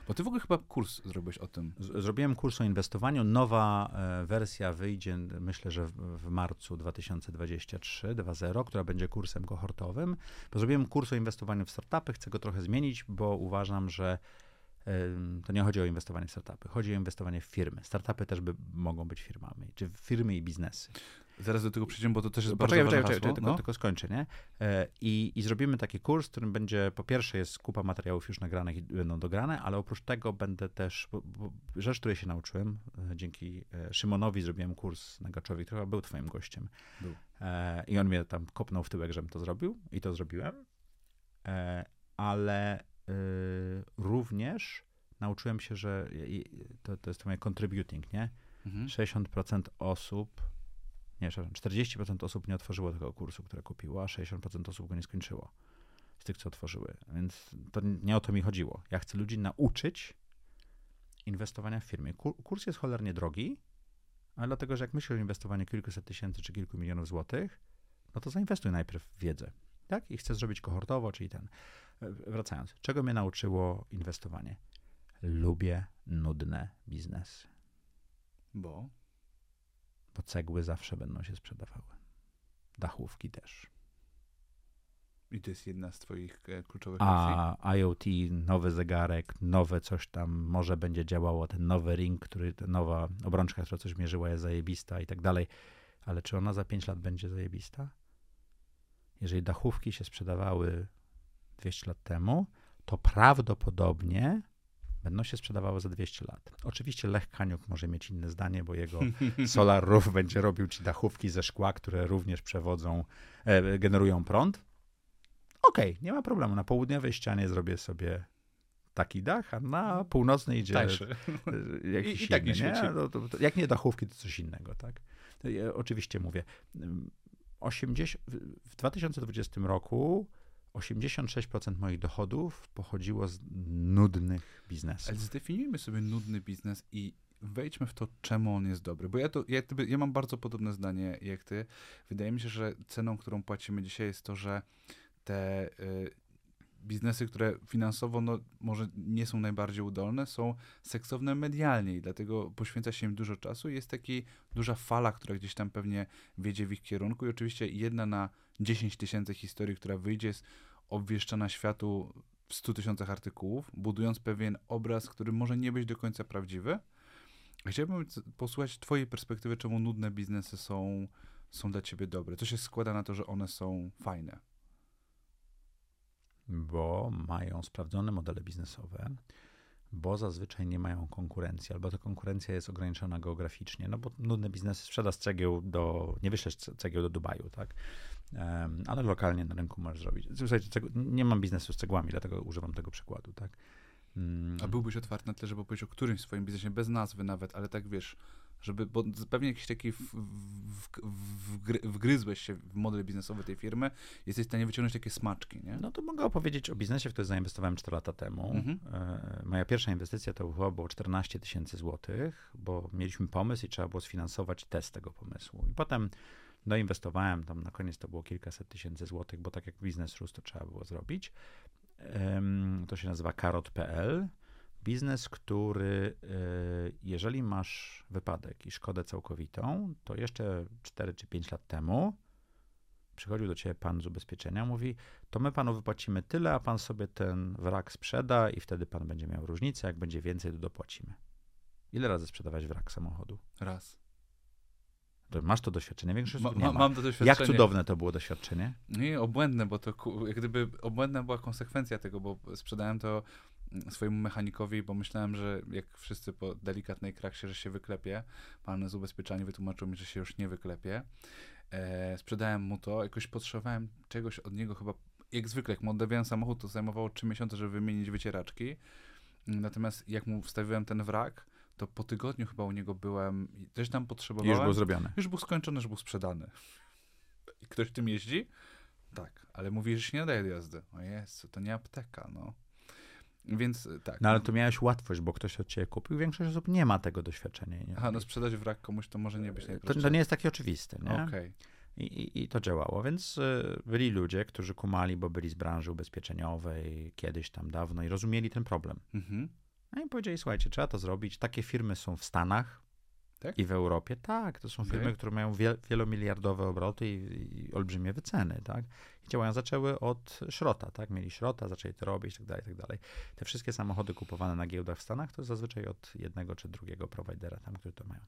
Bo ty w ogóle chyba kurs zrobiłeś o tym. Zrobiłem kurs o inwestowaniu. Nowa e, wersja wyjdzie, myślę, że w, marcu 2023, 2.0, która będzie kursem kohortowym. Bo zrobiłem kurs o inwestowaniu w startupy, chcę go trochę zmienić, bo uważam, że to nie chodzi o inwestowanie w startupy, chodzi o inwestowanie w firmy. Startupy też by, mogą być firmami, czy firmy i biznesy. Zaraz do tego przejdziemy, bo to też jest Poczekaj, bardzo poczekaj, ważne poczekaj, tylko, no. tylko skończę, nie? E, I, I zrobimy taki kurs, w którym będzie, po pierwsze jest kupa materiałów już nagranych i będą dograne, ale oprócz tego będę też, bo, bo rzecz, której się nauczyłem, e, dzięki e, Szymonowi zrobiłem kurs na Gaczowi, który chyba był twoim gościem. Był. I on mnie tam kopnął w tyłek, żebym to zrobił i to zrobiłem. Ale również nauczyłem się, że to, to jest to moje contributing, nie? Mhm. 60% osób, nie, przepraszam, 40% osób nie otworzyło tego kursu, które kupiło, a 60% osób go nie skończyło. Z tych, co otworzyły. Więc to nie o to mi chodziło. Ja chcę ludzi nauczyć inwestowania w firmie. Kur- Kurs jest cholernie drogi, ale dlatego, że jak myślisz o inwestowaniu kilkuset tysięcy czy kilku milionów złotych, no to zainwestuj najpierw w wiedzę. Tak? I chcę zrobić kohortowo, czyli ten. E, Wracając, czego mnie nauczyło inwestowanie? Lubię nudne biznesy Bo... bo cegły zawsze będą się sprzedawały. Dachówki też. I to jest jedna z twoich e, kluczowych. A IoT, nowy zegarek, nowe coś tam, może będzie działało, ten nowy ring, który, ta nowa obrączka, która coś mierzyła, jest zajebista i tak dalej. Ale czy ona za 5 lat będzie zajebista? Jeżeli dachówki się sprzedawały 200 lat temu, to prawdopodobnie będą się sprzedawały za 200 lat. Oczywiście Lech Kaniuk może mieć inne zdanie, bo jego Solar Roof będzie robił ci dachówki ze szkła, które również przewodzą, e, generują prąd. Okej, nie ma problemu. Na południowej ścianie zrobię sobie taki dach, a na północnej idzie Tańszy. jakiś I- i tak inny, nie. No, to, to, jak nie dachówki, to coś innego, tak? Ja oczywiście mówię. ym, 80, w- w 2020 roku 86% moich dochodów pochodziło z nudnych biznesów. Ale zdefiniujmy sobie nudny biznes i wejdźmy w to, czemu on jest dobry. Bo ja, to, ja, ja mam bardzo podobne zdanie jak ty. Wydaje mi się, że ceną, którą płacimy dzisiaj jest to, że te y, biznesy, które finansowo no, może nie są najbardziej udolne, są seksowne medialnie i dlatego poświęca się im dużo czasu. Jest taki duża fala, która gdzieś tam pewnie wiedzie w ich kierunku i oczywiście jedna na 10 tysięcy historii, która wyjdzie, jest obwieszczana światu w 100 tysiącach artykułów, budując pewien obraz, który może nie być do końca prawdziwy. Chciałbym posłuchać twojej perspektywy, czemu nudne biznesy są, są dla ciebie dobre. Co się składa na to, że one są fajne? bo mają sprawdzone modele biznesowe, bo zazwyczaj nie mają konkurencji, albo ta konkurencja jest ograniczona geograficznie, no bo nudne biznesy sprzeda cegieł do, nie wyślesz ce- cegieł do Dubaju, tak? Em, ale lokalnie na rynku możesz zrobić. Słuchajcie, nie mam biznesu z cegłami, dlatego używam tego przykładu, tak? Mm, A byłbyś otwarty na tyle, żeby powiedzieć o którymś swoim biznesie, bez nazwy nawet, ale tak wiesz, żeby, bo pewnie jakiś taki w, w, w, wgry- wgryzłeś się w model biznesowy tej firmy, jesteś w stanie wyciągnąć takie smaczki, nie? No to mogę opowiedzieć o biznesie, w który zainwestowałem 4 lata temu. Mhm. E, Moja pierwsza inwestycja to chyba było 14 tysięcy złotych, bo mieliśmy pomysł i trzeba było sfinansować test tego pomysłu. I potem doinwestowałem, tam na koniec to było kilkaset tysięcy złotych, bo tak jak biznes rósł, to trzeba było zrobić. To się nazywa karot.pl. Biznes, który e, jeżeli masz wypadek i szkodę całkowitą, to jeszcze 4 czy 5 lat temu przychodził do ciebie pan z ubezpieczenia, mówi, to my panu wypłacimy tyle, a pan sobie ten wrak sprzeda i wtedy pan będzie miał różnicę, jak będzie więcej, to dopłacimy. Ile razy sprzedawać wrak samochodu? Raz. To masz to doświadczenie, większość Ma, ma, ma. mam to doświadczenie. Jak cudowne to było doświadczenie? Nie, obłędne, bo to jak gdyby obłędna była konsekwencja tego, bo sprzedałem to swojemu mechanikowi, bo myślałem, że jak wszyscy po delikatnej kraksie, że się wyklepie. Pan z ubezpieczenia wytłumaczył mi, że się już nie wyklepie. E, sprzedałem mu to, jakoś potrzebowałem czegoś od niego chyba, jak zwykle, jak mu oddawiałem samochód, to zajmowało 3 miesiące, żeby wymienić wycieraczki. Natomiast jak mu wstawiłem ten wrak, to po tygodniu chyba u niego byłem, i coś tam I potrzebowałem. już było zrobione. Już był skończony, już był sprzedany. I ktoś tym jeździ? Tak, ale mówi, że się nie daje do jazdy. O jest, to nie apteka, no. Więc y, tak. No ale tu miałeś łatwość, bo ktoś od ciebie kupił. Większość osób nie ma tego doświadczenia. Nie? Aha, no sprzedać wrak komuś to może nie być to, najprostsze. to nie jest takie oczywiste. Nie? Okej. I, i, I to działało. Więc y, byli ludzie, którzy kumali, bo byli z branży ubezpieczeniowej kiedyś tam dawno i rozumieli ten problem. Mhm. No i powiedzieli, słuchajcie, trzeba to zrobić. Takie firmy są w Stanach Tak? i w Europie. Tak, to są Okej. firmy, które mają wiel, wielomiliardowe obroty i, i olbrzymie wyceny, tak? I działają, zaczęły od szrota, tak? Mieli szrota, zaczęli to robić, tak dalej, tak dalej. Te wszystkie samochody kupowane na giełdach w Stanach to zazwyczaj od jednego czy drugiego prowajdera tam, który to mają.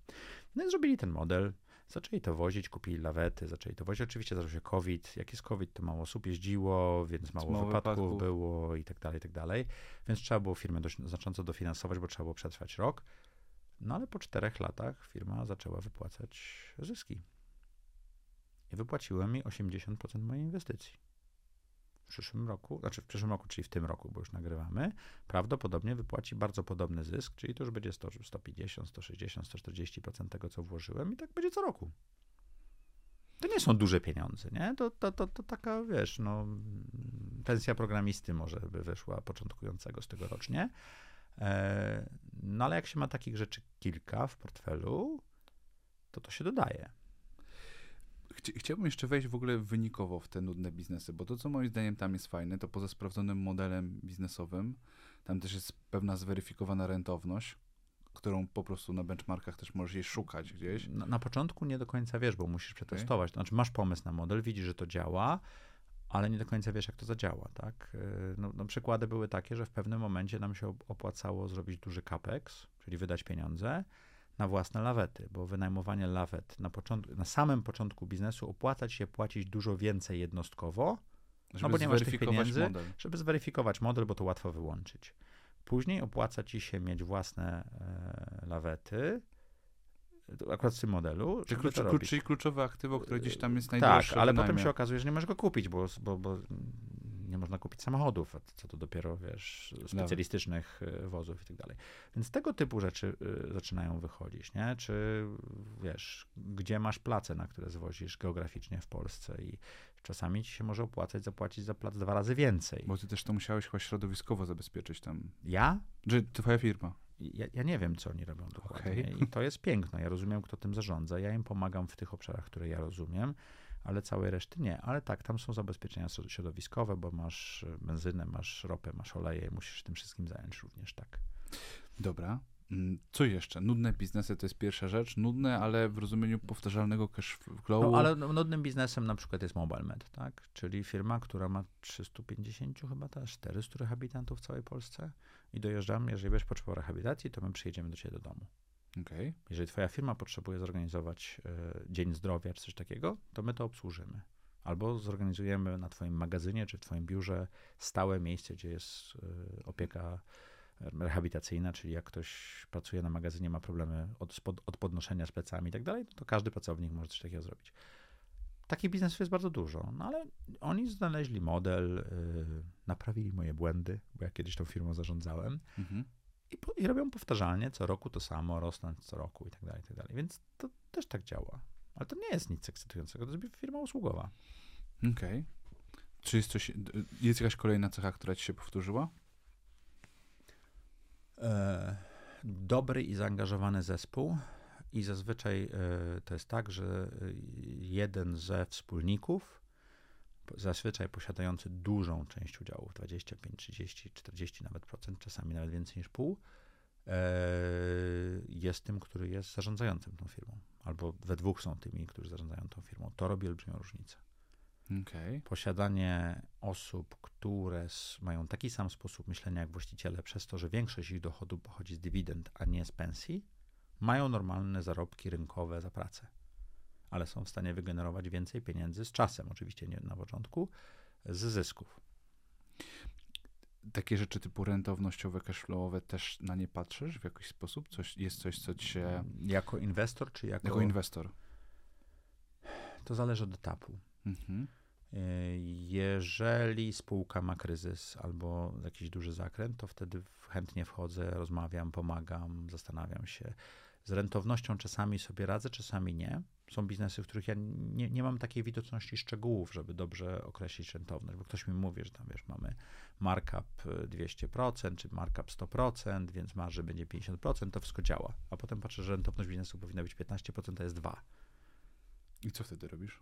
No i zrobili ten model, zaczęli to wozić, kupili lawety, zaczęli to wozić. Oczywiście zaczął się COVID. Jak jest COVID, to mało osób jeździło, więc mało, mało wypadków, wypadków. było i tak dalej, i tak dalej. Więc trzeba było firmę dość znacząco dofinansować, bo trzeba było przetrwać rok. No ale po czterech latach firma zaczęła wypłacać zyski. I wypłaciłem mi 80% mojej inwestycji. W przyszłym roku, znaczy w przyszłym roku, czyli w tym roku, bo już nagrywamy, prawdopodobnie wypłaci bardzo podobny zysk, czyli to już będzie 100, 150, 160, 140% tego, co włożyłem i tak będzie co roku. To nie są duże pieniądze, nie? To, to, to, to taka, wiesz, no, pensja programisty może by wyszła początkującego z tego rocznie. E, No ale jak się ma takich rzeczy kilka w portfelu, to to się dodaje. Chci- Chciałbym jeszcze wejść w ogóle wynikowo w te nudne biznesy, bo to, co moim zdaniem tam jest fajne, to poza sprawdzonym modelem biznesowym, tam też jest pewna zweryfikowana rentowność, którą po prostu na benchmarkach też możesz jej szukać gdzieś. Na, na początku nie do końca wiesz, bo musisz przetestować. Znaczy masz pomysł na model, widzisz, że to działa, ale nie do końca wiesz, jak to zadziała, tak? Yy, No, no przykłady były takie, że w pewnym momencie nam się op- opłacało zrobić duży capex, czyli wydać pieniądze na własne lawety, bo wynajmowanie lawet na, początku, na samym początku biznesu opłaca ci się płacić dużo więcej jednostkowo, Żeby bo nie masz tych pieniędzy. model. żeby zweryfikować model, bo to łatwo wyłączyć. Później opłaca ci się mieć własne e, lawety, akurat w tym modelu, Czyli, żeby klucz, klucz, czyli kluczowe aktywo, które gdzieś tam jest Tak, najdroższe. ale w potem się okazuje, że nie możesz go kupić, bo, bo, bo nie można kupić samochodów, a co to dopiero, wiesz, specjalistycznych e, wozów i tak dalej. Więc tego typu rzeczy e, zaczynają wychodzić, nie? Czy, wiesz, gdzie masz place, na które zwozisz geograficznie w Polsce i czasami ci się może opłacać zapłacić za plac dwa razy więcej. Bo ty też to musiałeś chyba środowiskowo zabezpieczyć tam. Ja? Że twoja firma. Ja, ja nie wiem, co oni robią dokładnie. Okej. I to jest piękne. Ja rozumiem, kto tym zarządza. Ja im pomagam w tych obszarach, które ja rozumiem, ale całej reszty nie. Ale tak, tam są zabezpieczenia środ- środowiskowe, bo masz e, benzynę, masz ropę, masz oleje i musisz się tym wszystkim zająć również, tak. Dobra. Mm, Co jeszcze? Nudne biznesy to jest pierwsza rzecz. Nudne, ale w rozumieniu powtarzalnego cash flowu. No, ale nudnym biznesem na przykład jest MobileMed, tak? Czyli firma, która ma 350 chyba też 400 rehabilitantów w całej Polsce i dojeżdżamy, jeżeli będziesz potrzebował rehabilitacji, to my przyjedziemy do ciebie do domu. Okej. Jeżeli twoja firma potrzebuje zorganizować e, Dzień Zdrowia czy coś takiego, to my to obsłużymy. Albo zorganizujemy na twoim magazynie czy w twoim biurze stałe miejsce, gdzie jest e, opieka rehabilitacyjna, czyli jak ktoś pracuje na magazynie, ma problemy od, spod, od podnoszenia z plecami i tak dalej, to każdy pracownik może coś takiego zrobić. Takich biznesów jest bardzo dużo, no ale oni znaleźli model, e, naprawili moje błędy, bo ja kiedyś tą firmą zarządzałem, Mhm. i, po, I robią powtarzalnie, co roku to samo, rosnąć co roku i tak dalej, i tak dalej. Więc to też tak działa. Ale to nie jest nic ekscytującego, to jest firma usługowa. Okej. Czy jest coś, jest jakaś kolejna cecha, która ci się powtórzyła? E, dobry i zaangażowany zespół. I zazwyczaj e, to jest tak, że e, jeden ze wspólników zazwyczaj posiadający dużą część udziałów, 25, 30, 40 nawet procent, czasami nawet więcej niż pół, e, jest tym, który jest zarządzającym tą firmą. Albo we dwóch są tymi, którzy zarządzają tą firmą. To robi olbrzymią różnicę. Okay. Posiadanie osób, które mają taki sam sposób myślenia jak właściciele, przez to, że większość ich dochodu pochodzi z dywidend, a nie z pensji, mają normalne zarobki rynkowe za pracę, ale są w stanie wygenerować więcej pieniędzy z czasem, oczywiście nie na początku, z zysków. Takie rzeczy typu rentownościowe, cashflowowe też na nie patrzysz w jakiś sposób? Coś, jest coś, co ci się... Jako inwestor, czy jako... Jako inwestor. To zależy od etapu. Mhm. Jeżeli spółka ma kryzys albo jakiś duży zakręt, to wtedy chętnie wchodzę, rozmawiam, pomagam, zastanawiam się. Z rentownością czasami sobie radzę, czasami nie. Są biznesy, w których ja nie, nie mam takiej widoczności szczegółów, żeby dobrze określić rentowność, bo ktoś mi mówi, że tam wiesz, mamy markup 200% czy markup 100%, więc marży będzie 50%, to wszystko działa. A potem patrzę, że rentowność biznesu powinna być 15%, to jest 2. I co wtedy robisz?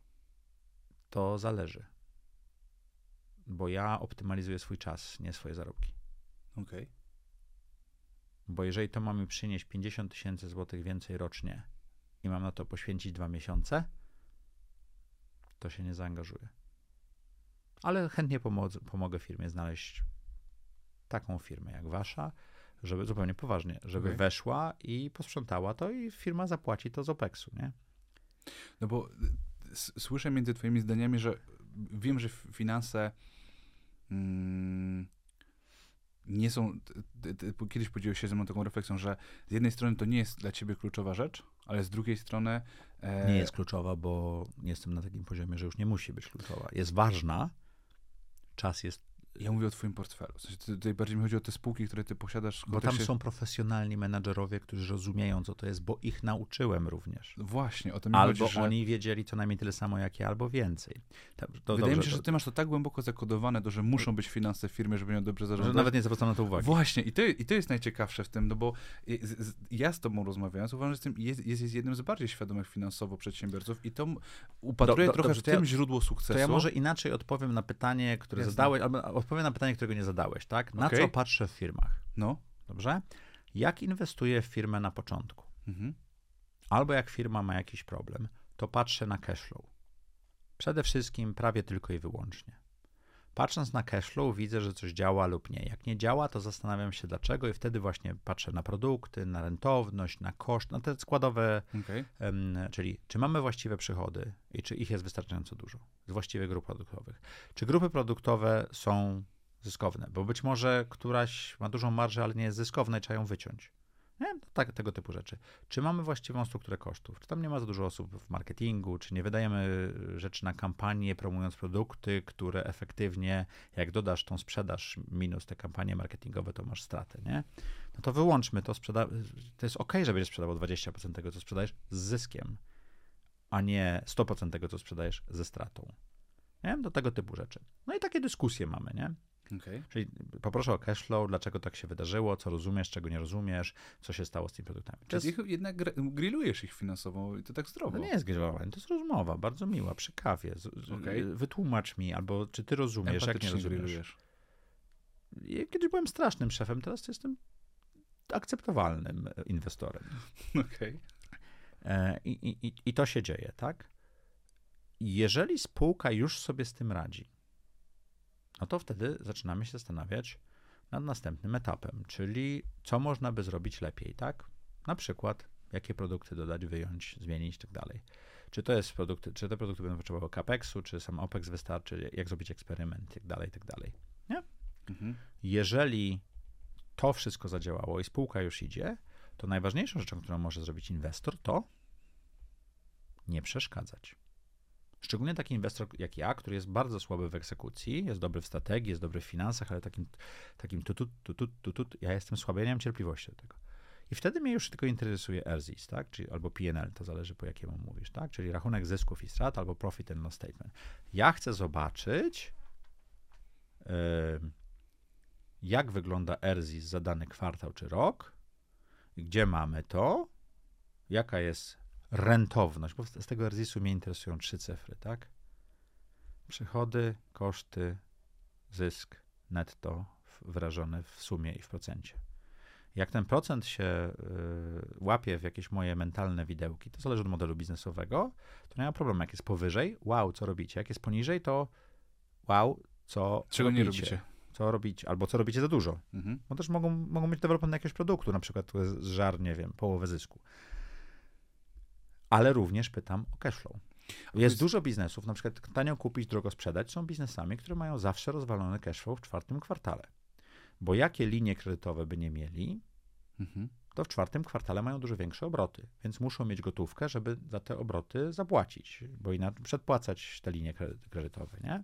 To zależy. Bo ja optymalizuję swój czas, nie swoje zarobki. Okej. Okay. Bo jeżeli to ma mi przynieść 50 tysięcy złotych więcej rocznie i mam na to poświęcić dwa miesiące, to się nie zaangażuję. Ale chętnie pomogę, pomogę firmie znaleźć taką firmę jak wasza, żeby zupełnie poważnie, żeby okay. weszła i posprzątała to i firma zapłaci to z OPEX-u, nie? No bo słyszę między twoimi zdaniami, że wiem, że finanse mm, nie są, kiedyś podzieliłeś się ze mną taką refleksją, że z jednej strony to nie jest dla ciebie kluczowa rzecz, ale z drugiej strony... E... Nie jest kluczowa, bo jestem na takim poziomie, że już nie musi być kluczowa. Jest ważna, czas jest ja mówię o twoim portfelu. W sensie tutaj bardziej mi chodzi o te spółki, które ty posiadasz. Bo tam są profesjonalni menadżerowie, którzy rozumieją, co to jest, bo ich nauczyłem również. Właśnie, o tym mi albo chodzi, że... oni wiedzieli co najmniej tyle samo jak ja, albo więcej. To, to Wydaje dobrze, mi się, że ty masz to tak głęboko zakodowane, to, że muszą być finanse w firmie, żeby ją dobrze zarządzać. Że nawet nie zwracam na to uwagi. Właśnie, i to, i to jest najciekawsze w tym, no bo ja z tobą rozmawiając, uważam, że jest, jest, jest jednym z bardziej świadomych finansowo przedsiębiorców i to upatruję do, do, trochę w tym ja, źródło sukcesu. To ja może inaczej odpowiem na pytanie, które Jasne. zadałeś, albo odpowiem na pytanie, którego nie zadałeś, tak? Na okay. co patrzę w firmach? No. Dobrze? Jak inwestuję w firmę na początku? Mhm. Albo jak firma ma jakiś problem, to patrzę na cashflow. Przede wszystkim prawie tylko i wyłącznie. Patrząc na cashflow, widzę, że coś działa lub nie. Jak nie działa, to zastanawiam się dlaczego, i wtedy właśnie patrzę na produkty, na rentowność, na koszt, na te składowe, okay. um, czyli czy mamy właściwe przychody i czy ich jest wystarczająco dużo z właściwych grup produktowych. Czy grupy produktowe są zyskowne, bo być może któraś ma dużą marżę, ale nie jest zyskowna i trzeba ją wyciąć. Nie? No, tak, tego typu rzeczy. Czy mamy właściwą strukturę kosztów? Czy tam nie ma za dużo osób w marketingu? Czy nie wydajemy rzeczy na kampanię, promując produkty, które efektywnie, jak dodasz tą sprzedaż minus te kampanie marketingowe, to masz stratę, nie? No to wyłączmy to. Sprzeda- to jest ok, że będziesz sprzedawał 20% tego, co sprzedajesz z zyskiem, a nie 100% tego, co sprzedajesz ze stratą. Nie? Do tego typu rzeczy. No i takie dyskusje mamy, nie? Okay. Czyli poproszę o cashflow, dlaczego tak się wydarzyło, co rozumiesz, czego nie rozumiesz, co się stało z tymi produktami. Czyli jednak grillujesz ich finansowo i to tak zdrowo. To nie jest grillowanie, to jest rozmowa, bardzo miła, przy kawie. Okay. Wytłumacz mi, albo czy ty rozumiesz, jak nie rozumiesz. Grillujesz. Ja kiedyś byłem strasznym szefem, teraz jestem akceptowalnym inwestorem. Okej. Okay. I, i, I to się dzieje, tak? Jeżeli spółka już sobie z tym radzi, no to wtedy zaczynamy się zastanawiać nad następnym etapem, czyli co można by zrobić lepiej, tak? Na przykład, jakie produkty dodać, wyjąć, zmienić i tak dalej. Czy to jest produkty, czy te produkty będą potrzebowały CAPEX-u, czy sam OPEX wystarczy, jak zrobić eksperyment i tak dalej, i tak dalej. Nie? Mhm. Jeżeli to wszystko zadziałało i spółka już idzie, to najważniejszą rzeczą, którą może zrobić inwestor, to nie przeszkadzać. Szczególnie taki inwestor jak ja, który jest bardzo słaby w egzekucji, jest dobry w strategii, jest dobry w finansach, ale takim, takim tutut, tutut, tutut, ja jestem słaby, ja nie mam cierpliwości do tego. I wtedy mnie już tylko interesuje RZIS, tak? Czyli, albo PNL, to zależy po jakiemu mówisz, tak? Czyli rachunek zysków i strat, albo profit and loss statement. Ja chcę zobaczyć, yy, jak wygląda RZIS za dany kwartał czy rok, gdzie mamy to, jaka jest rentowność, bo z tego RZIS-u mnie interesują trzy cyfry, tak? Przychody, koszty, zysk netto wyrażony w sumie i w procencie. Jak ten procent się y, łapie w jakieś moje mentalne widełki, to zależy od modelu biznesowego, to nie ma problemu. Jak jest powyżej, wow, co robicie? Jak jest poniżej, to wow, co Czego robicie? nie robicie? Co robicie? Albo co robicie za dużo. Mhm. Bo też mogą, mogą mieć development jakiegoś produktu, na przykład jest żar, nie wiem, połowę zysku. Ale również pytam o cashflow. Jest jest- dużo biznesów, na przykład tanio kupić, drogo sprzedać, są biznesami, które mają zawsze rozwalony cashflow w czwartym kwartale. Bo jakie linie kredytowe by nie mieli, Mhm. to w czwartym kwartale mają dużo większe obroty, więc muszą mieć gotówkę, żeby za te obroty zapłacić, bo inaczej przedpłacać te linie kre- kredytowe, nie?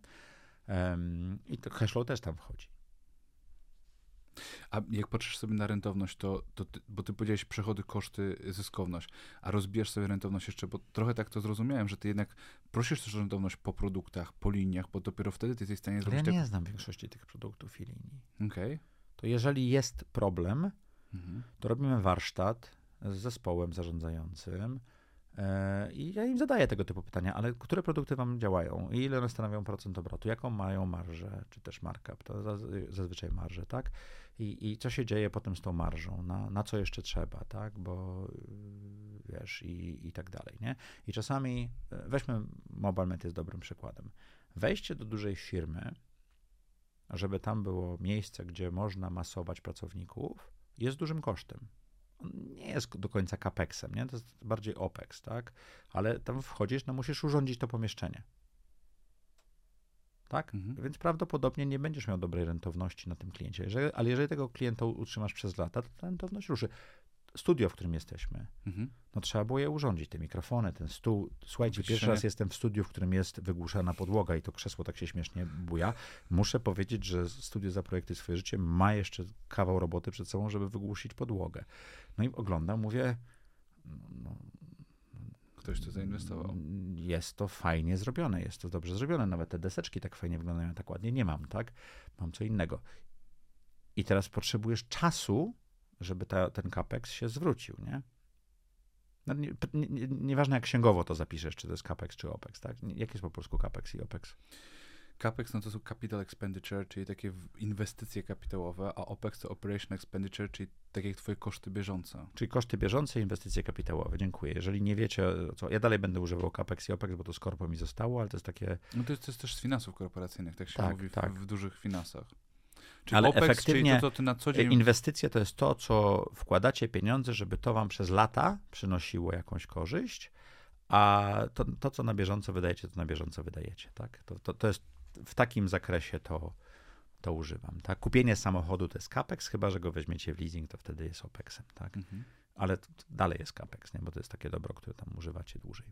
I to cashflow też tam wchodzi. A jak patrzysz sobie na rentowność, to, to ty, bo ty powiedziałeś przychody, koszty, zyskowność, a rozbijasz sobie rentowność jeszcze, bo trochę tak to zrozumiałem, że ty jednak prosisz też o rentowność po produktach, po liniach, bo dopiero wtedy ty jesteś w stanie Ale ja zrobić tak- nie znam większości tych produktów i linii. Okej. To jeżeli jest problem, Mhm. to robimy warsztat z zespołem zarządzającym i ja im zadaję tego typu pytania, ale które produkty wam działają? Ile one stanowią procent obrotu? Jaką mają marżę, czy też markup? To zaz- zazwyczaj marżę, tak? I, I co się dzieje potem z tą marżą? Na, na co jeszcze trzeba, tak? Bo yy, wiesz, i, i tak dalej, nie? I czasami, e, weźmy, MobileMed jest dobrym przykładem. Wejście do dużej firmy, żeby tam było miejsce, gdzie można masować pracowników, jest dużym kosztem. On nie jest do końca capexem, nie? To jest bardziej opex, tak? Ale tam wchodzisz, no musisz urządzić to pomieszczenie. Tak? Mhm. Więc prawdopodobnie nie będziesz miał dobrej rentowności na tym kliencie. Jeżeli, ale jeżeli tego klienta utrzymasz przez lata, to ta rentowność ruszy. Studio, w którym jesteśmy, Mhm. no trzeba było je urządzić, te mikrofony, ten stół. Słuchajcie, pierwszy raz jestem w studiu, w którym jest wygłuszana podłoga i to krzesło tak się śmiesznie buja. Muszę powiedzieć, że studio Zaprojektuj swoje życie ma jeszcze kawał roboty przed sobą, żeby wygłusić podłogę. No i oglądam, mówię, no, Ktoś to zainwestował. jest to fajnie zrobione, jest to dobrze zrobione. Nawet te deseczki tak fajnie wyglądają, tak ładnie nie mam, tak? Mam co innego. I teraz potrzebujesz czasu, żeby ta, ten capex się zwrócił, nie? No, nie, nie, nie, nieważne jak księgowo to zapiszesz, czy to jest capex, czy opex, tak? Jak jest po polsku capex i opex? CAPEX no to są capital expenditure, czyli takie w- inwestycje kapitałowe, a OPEX to operation expenditure, czyli tak jak twoje koszty bieżące. Czyli koszty bieżące, inwestycje kapitałowe. Dziękuję. Jeżeli nie wiecie, co. Ja dalej będę używał capex i opex, bo to skorpo mi zostało, ale to jest takie. No to jest, to jest też z finansów korporacyjnych, tak się Tak, mówi w, tak. w dużych finansach. Czyli Ale OPEX, efektywnie to, co na co dzień... Inwestycje to jest to, co wkładacie pieniądze, żeby to wam przez lata przynosiło jakąś korzyść, a to, to co na bieżąco wydajecie, to na bieżąco wydajecie. Tak? To, to, to jest w takim zakresie to, to używam. Tak? Kupienie samochodu to jest capex, chyba że go weźmiecie w leasing, to wtedy jest opexem. Tak? Mhm. Ale dalej jest capex, nie? bo to jest takie dobro, które tam używacie dłużej.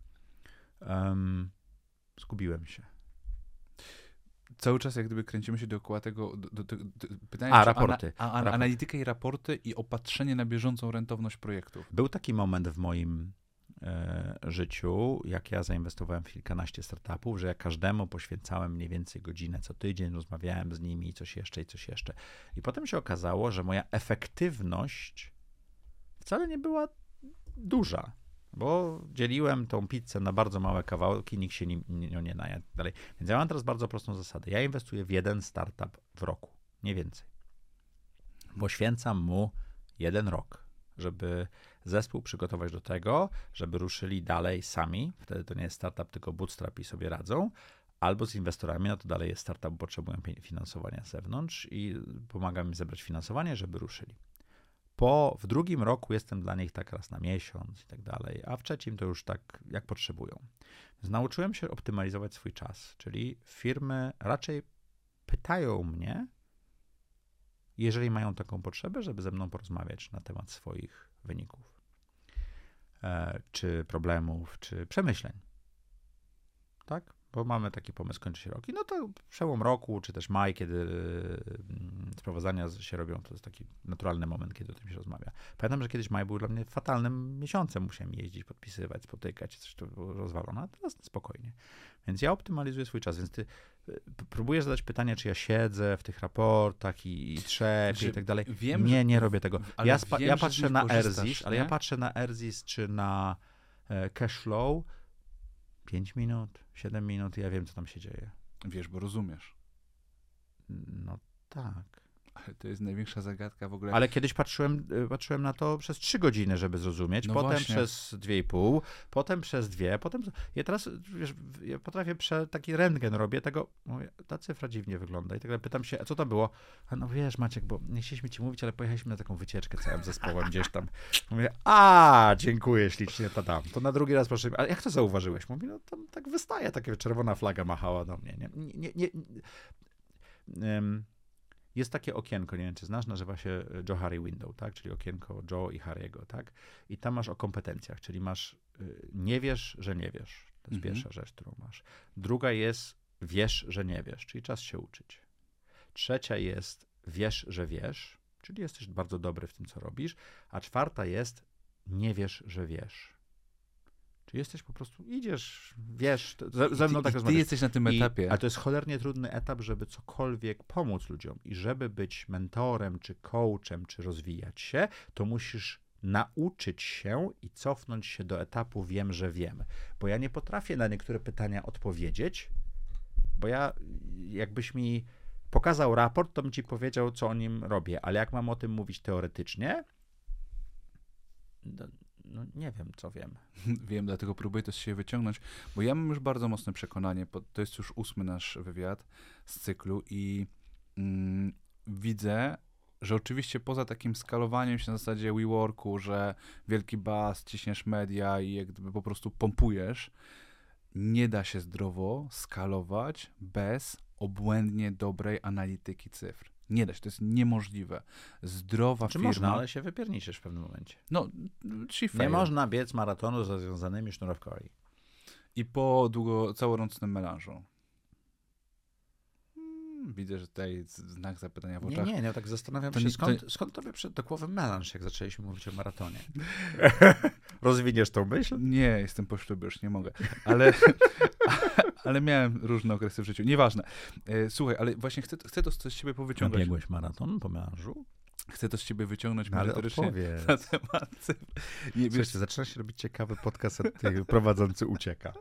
Um, zgubiłem się. Cały czas jak gdyby kręcimy się dookoła tego do, do, do, pytania, A, raporty. a, a, Raport. analitykę i raporty i opatrzenie na bieżącą rentowność projektów. Był taki moment w moim e, życiu, jak ja zainwestowałem w kilkanaście startupów, że ja każdemu poświęcałem mniej więcej godzinę co tydzień, rozmawiałem z nimi i coś jeszcze, i coś jeszcze. I potem się okazało, że moja efektywność wcale nie była duża, bo dzieliłem tą pizzę na bardzo małe kawałki, nikt się nim nie, nie najadł dalej. Więc ja mam teraz bardzo prostą zasadę. Ja inwestuję w jeden startup w roku, nie więcej. Poświęcam mu jeden rok, żeby zespół przygotować do tego, żeby ruszyli dalej sami. Wtedy to nie jest startup, tylko bootstrap i sobie radzą. Albo z inwestorami, no to dalej jest startup, potrzebują finansowania z zewnątrz i pomagam im zebrać finansowanie, żeby ruszyli. Po, w drugim roku jestem dla nich tak raz na miesiąc i tak dalej, a w trzecim to już tak jak potrzebują. Więc nauczyłem się optymalizować swój czas, czyli firmy raczej pytają mnie, jeżeli mają taką potrzebę, żeby ze mną porozmawiać na temat swoich wyników, e, czy problemów, czy przemyśleń. Tak? Bo mamy taki pomysł, kończy się rok. I no to przełom roku, czy też maj, kiedy mm, sprawozdania się robią, to jest taki naturalny moment, kiedy o tym się rozmawia. Pamiętam, że kiedyś maj był dla mnie fatalnym miesiącem. Musiałem jeździć, podpisywać, spotykać, coś to było rozwalone, a teraz spokojnie. Więc ja optymalizuję swój czas, więc ty y, próbujesz zadać pytanie, czy ja siedzę w tych raportach i, i trzepię Znaczy, i tak dalej. wiem, nie, nie robię tego. Ja, wiem, ja patrzę na Erzis, ale ja patrzę na Erzis czy na e, Cashflow 5 minut, 7 minut, ja wiem, co tam się dzieje. Wiesz, bo rozumiesz. No tak. Ale to jest największa zagadka w ogóle. Ale kiedyś patrzyłem, y, patrzyłem na to przez trzy godziny, żeby zrozumieć, No potem właśnie. przez dwie i pół, potem przez dwie, potem... Ja teraz, wiesz, ja potrafię, prze, taki rentgen robię tego, mówię, ta cyfra dziwnie wygląda i tak dalej. pytam się, a co to było? A no wiesz, Maciek, bo nie chcieliśmy ci mówić, ale pojechaliśmy na taką wycieczkę całym zespołem gdzieś tam. Mówię, a, dziękuję ślicznie, to tam. To na drugi raz proszę, ale jak to zauważyłeś? Mówi, no tam tak wystaje, taka czerwona flaga machała do mnie, nie? nie, nie, nie, nie. Jest takie okienko, nie wiem czy znasz, nazywa się Joe Harry Window, tak? Czyli okienko Joe i Harry'ego, tak? I tam masz o kompetencjach, czyli masz y, nie wiesz, że nie wiesz. To jest Mhm. pierwsza rzecz, którą masz. Druga jest wiesz, że nie wiesz, czyli czas się uczyć. Trzecia jest wiesz, że wiesz, czyli jesteś bardzo dobry w tym, co robisz. A czwarta jest nie wiesz, że wiesz. Czyli jesteś po prostu, idziesz, wiesz, ze, ze mną I tak ty, ty rozmawiasz. jesteś na tym I, etapie. ale to jest cholernie trudny etap, żeby cokolwiek pomóc ludziom. I żeby być mentorem, czy coachem, czy rozwijać się, to musisz nauczyć się i cofnąć się do etapu wiem, że wiem. Bo ja nie potrafię na niektóre pytania odpowiedzieć, bo ja, jakbyś mi pokazał raport, to bym ci powiedział, co o nim robię. Ale jak mam o tym mówić teoretycznie, no, nie wiem, co wiem. Wiem, dlatego próbuję to z siebie wyciągnąć, bo ja mam już bardzo mocne przekonanie, to jest już ósmy nasz wywiad z cyklu i mm, widzę, że oczywiście poza takim skalowaniem się na zasadzie WeWorku, że wielki bas, ciśniesz media i jak gdyby po prostu pompujesz, nie da się zdrowo skalować bez obłędnie dobrej analityki cyfr. Nie da się, to jest niemożliwe. Zdrowa Czy firma... można, ale się wypierniczysz w pewnym momencie. No, ci Nie można biec maratonu z rozwiązanymi sznurówkami. I po długo całorocznym melanżu. Hmm, widzę, że tutaj znak zapytania w oczach. nie, nie, tak zastanawiam To się, nie- skąd, skąd tobie przyszedł do głowy melanż, jak zaczęliśmy mówić o maratonie? Rozwiniesz tą myśl? Nie, jestem po ślubie, już nie mogę. Ale, ale miałem różne okresy w życiu. Nieważne. E, Słuchaj, ale właśnie chcę, chcę to z ciebie powyciągać. Biegłeś maraton po melanżu? Chcę to z ciebie wyciągnąć No, merytorycznie na temat. Nie, wiesz, Słuchajcie, zaczyna się robić ciekawy podcast, prowadzący ucieka.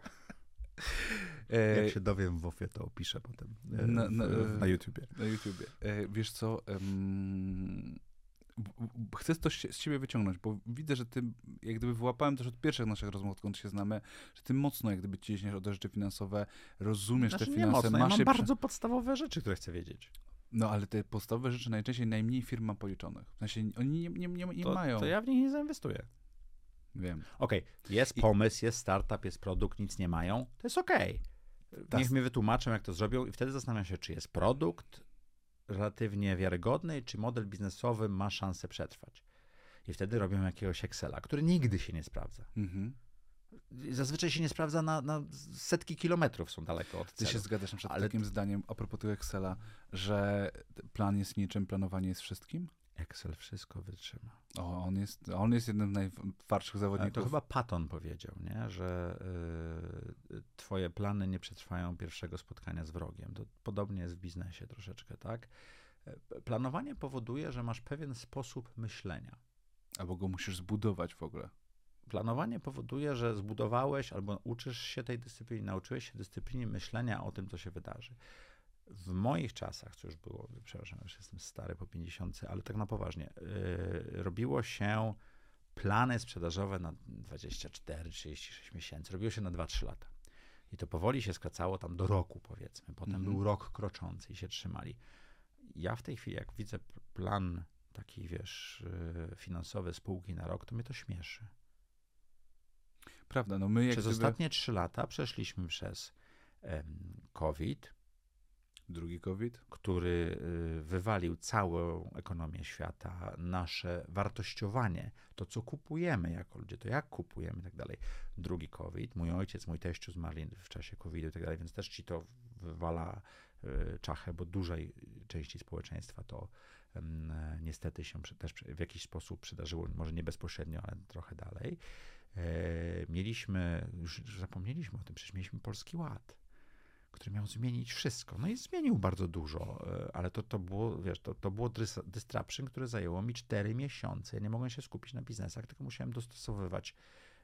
E, Jak się dowiem w ofie, to opiszę potem e, Na- na- na YouTubie. Na YouTubie. E, wiesz co, w- chcę to się- z ciebie wyciągnąć, bo widzę, że ty, jak gdyby wyłapałem też od pierwszych naszych rozmów, odkąd się znamy, że ty mocno jak gdyby ciśniesz o te rzeczy finansowe, rozumiesz Znaczy, te finanse, mocno, ja masz mam je bardzo podstawowe rzeczy, które chcę wiedzieć. No, ale te podstawowe rzeczy najczęściej najmniej firm ma policzonych. W sensie oni nie, nie, nie, nie To, mają. to ja w nich nie zainwestuję. Wiem. Okej, jest I- pomysł, jest startup, jest produkt, nic nie mają, to jest okej. Tak. Niech mi wytłumaczą, jak to zrobią i wtedy zastanawiam się, czy jest produkt relatywnie wiarygodny, czy model biznesowy ma szansę przetrwać. I wtedy robią jakiegoś Excela, który nigdy się nie sprawdza. Mhm. Zazwyczaj się nie sprawdza na, na setki kilometrów, są daleko od Ty celu. się zgadzasz na przykład Ale- takim zdaniem a propos tego Excela, że plan jest niczym, planowanie jest wszystkim? Excel wszystko wytrzyma. O, on jest, on jest jednym z najtwardszych zawodników. to chyba Patton powiedział, nie? że y, twoje plany nie przetrwają pierwszego spotkania z wrogiem. To podobnie jest w biznesie troszeczkę, tak? E, Planowanie powoduje, że masz pewien sposób myślenia. Albo go musisz zbudować w ogóle. Planowanie powoduje, że zbudowałeś albo uczysz się tej dyscypliny, nauczyłeś się dyscypliny myślenia o tym, co się wydarzy. W moich czasach, co już było, przepraszam, już jestem stary po 50, ale tak na poważnie, yy, robiło się plany sprzedażowe na 24-36 miesięcy. Robiło się na 2-3 lata. I to powoli się skracało tam do roku, powiedzmy. Potem Mhm. był rok kroczący i się trzymali. Ja w tej chwili, jak widzę plan taki, wiesz, yy, finansowy spółki na rok, to mnie to śmieszy. Prawda, no my jak Przez gdyby... ostatnie trzy lata przeszliśmy przez em, COVID, Drugi COVID. który y, wywalił całą ekonomię świata, nasze wartościowanie, to co kupujemy jako ludzie, to jak kupujemy i tak dalej. Drugi COVID, mój ojciec, mój teściu zmarli w czasie COVID-u i tak dalej, więc też ci to wywala y, czachę, bo dużej części społeczeństwa to e, niestety się też w jakiś sposób przydarzyło, może nie bezpośrednio, ale trochę dalej. E, mieliśmy, już zapomnieliśmy o tym, przecież mieliśmy Polski Ład, który miał zmienić wszystko. No i zmienił bardzo dużo, e, ale to, to było, wiesz, to, to było disruption, które zajęło mi 4 miesiące. Ja nie mogłem się skupić na biznesach, tylko musiałem dostosowywać.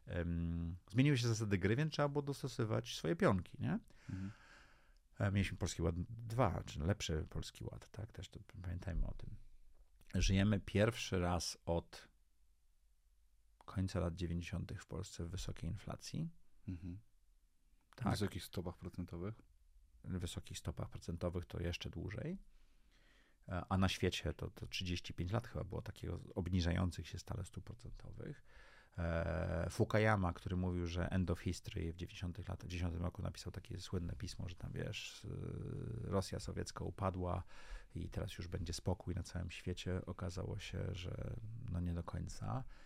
em, zmieniły się zasady gry, więc trzeba było dostosowywać swoje pionki, nie? Mhm. E, mieliśmy Polski Ład 2, czy lepszy Polski Ład, tak? Też to pamiętajmy o tym. Żyjemy pierwszy raz od końca lat 90. w Polsce w wysokiej inflacji. Mhm. Tak. Wysokich stopach procentowych. Wysokich stopach procentowych to jeszcze dłużej. E, A na świecie to, to 35 lat chyba było takiego obniżających się stale stóp procentowych. E, Fukuyama, który mówił, że end of history w 90 latach, w 10 roku napisał takie słynne pismo, że tam wiesz, y, Rosja sowiecka upadła i teraz już będzie spokój na całym świecie. Okazało się, że no nie do końca, e,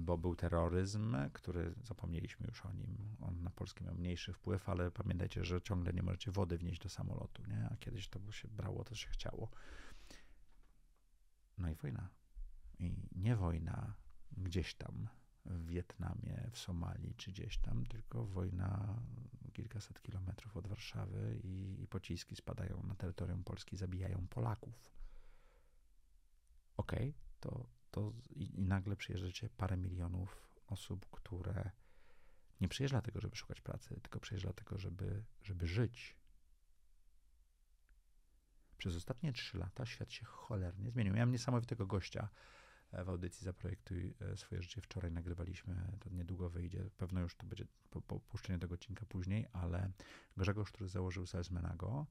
bo był terroryzm, który zapomnieliśmy już o nim. On na Polskę miał mniejszy wpływ, ale pamiętajcie, że ciągle nie możecie wody wnieść do samolotu, nie? A kiedyś to się brało, to się chciało. No i wojna. I nie wojna gdzieś tam w Wietnamie, w Somalii czy gdzieś tam, tylko wojna kilkaset kilometrów od Warszawy i, i pociski spadają na terytorium Polski, zabijają Polaków. Okej, to, to i, i nagle przyjeżdżacie parę milionów osób, które nie przyjeżdża dlatego, żeby szukać pracy, tylko przyjeżdża dlatego, żeby, żeby żyć. Przez ostatnie trzy lata świat się cholernie zmienił. Miałem niesamowitego gościa e, w audycji Zaprojektuj e, swoje życie. Wczoraj nagrywaliśmy, to niedługo wyjdzie. Pewno już to będzie po, po puszczeniu tego odcinka później, ale Grzegorz, który założył Salesmenago,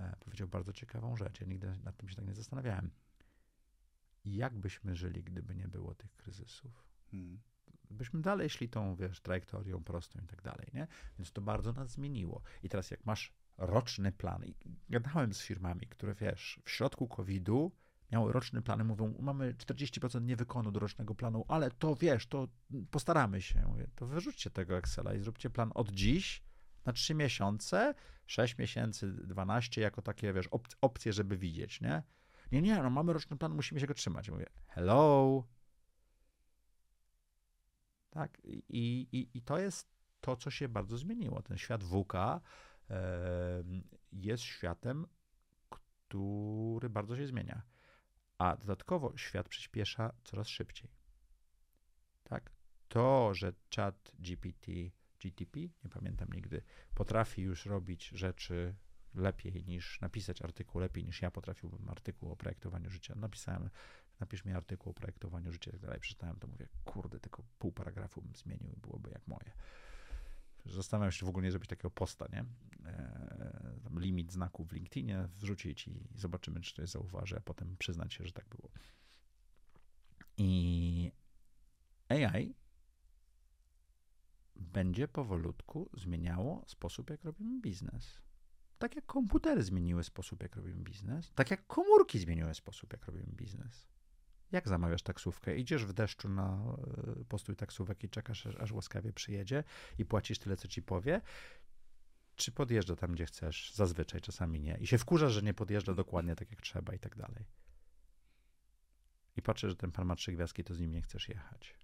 e, powiedział bardzo ciekawą rzecz. Ja nigdy nad tym się tak nie zastanawiałem. Jak byśmy żyli, gdyby nie było tych kryzysów? Mhm. byśmy dalej szli tą, wiesz, trajektorią prostą i tak dalej, nie? Więc to bardzo nas zmieniło. I teraz jak masz roczny plan, i gadałem z firmami, które, wiesz, w środku COVID-u miały roczny plan mówią, mamy 40% niewykonu do rocznego planu, ale to, wiesz, to postaramy się. Mówię, to wyrzućcie tego Excela i zróbcie plan od dziś na 3 miesiące, 6 miesięcy, 12 jako takie, wiesz, op- opcje, żeby widzieć, nie? Nie, nie, no mamy roczny plan, musimy się go trzymać. Mówię, hello, tak? I, i, I to jest to, co się bardzo zmieniło. Ten świat WK jest światem, który bardzo się zmienia. A dodatkowo świat przyspiesza coraz szybciej. Tak? To, że chat GPT, GTP, nie pamiętam nigdy, potrafi już robić rzeczy lepiej niż napisać artykuł, lepiej niż ja potrafiłbym artykuł o projektowaniu życia. Napisałem napisz mi artykuł o projektowaniu życia i tak dalej. Przeczytałem to, mówię, kurde, tylko pół paragrafu bym zmienił i byłoby jak moje. Zastanawiam się, czy w ogóle nie zrobić takiego posta, nie? Tam limit znaków w LinkedInie wrzucić i zobaczymy, czy ktoś zauważy, a potem przyznać się, że tak było. I AI będzie powolutku zmieniało sposób, jak robimy biznes. Tak jak komputery zmieniły sposób, jak robimy biznes, tak jak komórki zmieniły sposób, jak robimy biznes. Jak zamawiasz taksówkę? Idziesz w deszczu na e, postój taksówek i czekasz, aż, łaskawie przyjedzie i płacisz tyle, co ci powie? Czy podjeżdża tam, gdzie chcesz? Zazwyczaj, czasami nie. I się wkurzasz, że nie podjeżdża dokładnie tak, jak trzeba i tak dalej. I patrzysz, że ten pan ma trzy gwiazdki, to z nim nie chcesz jechać.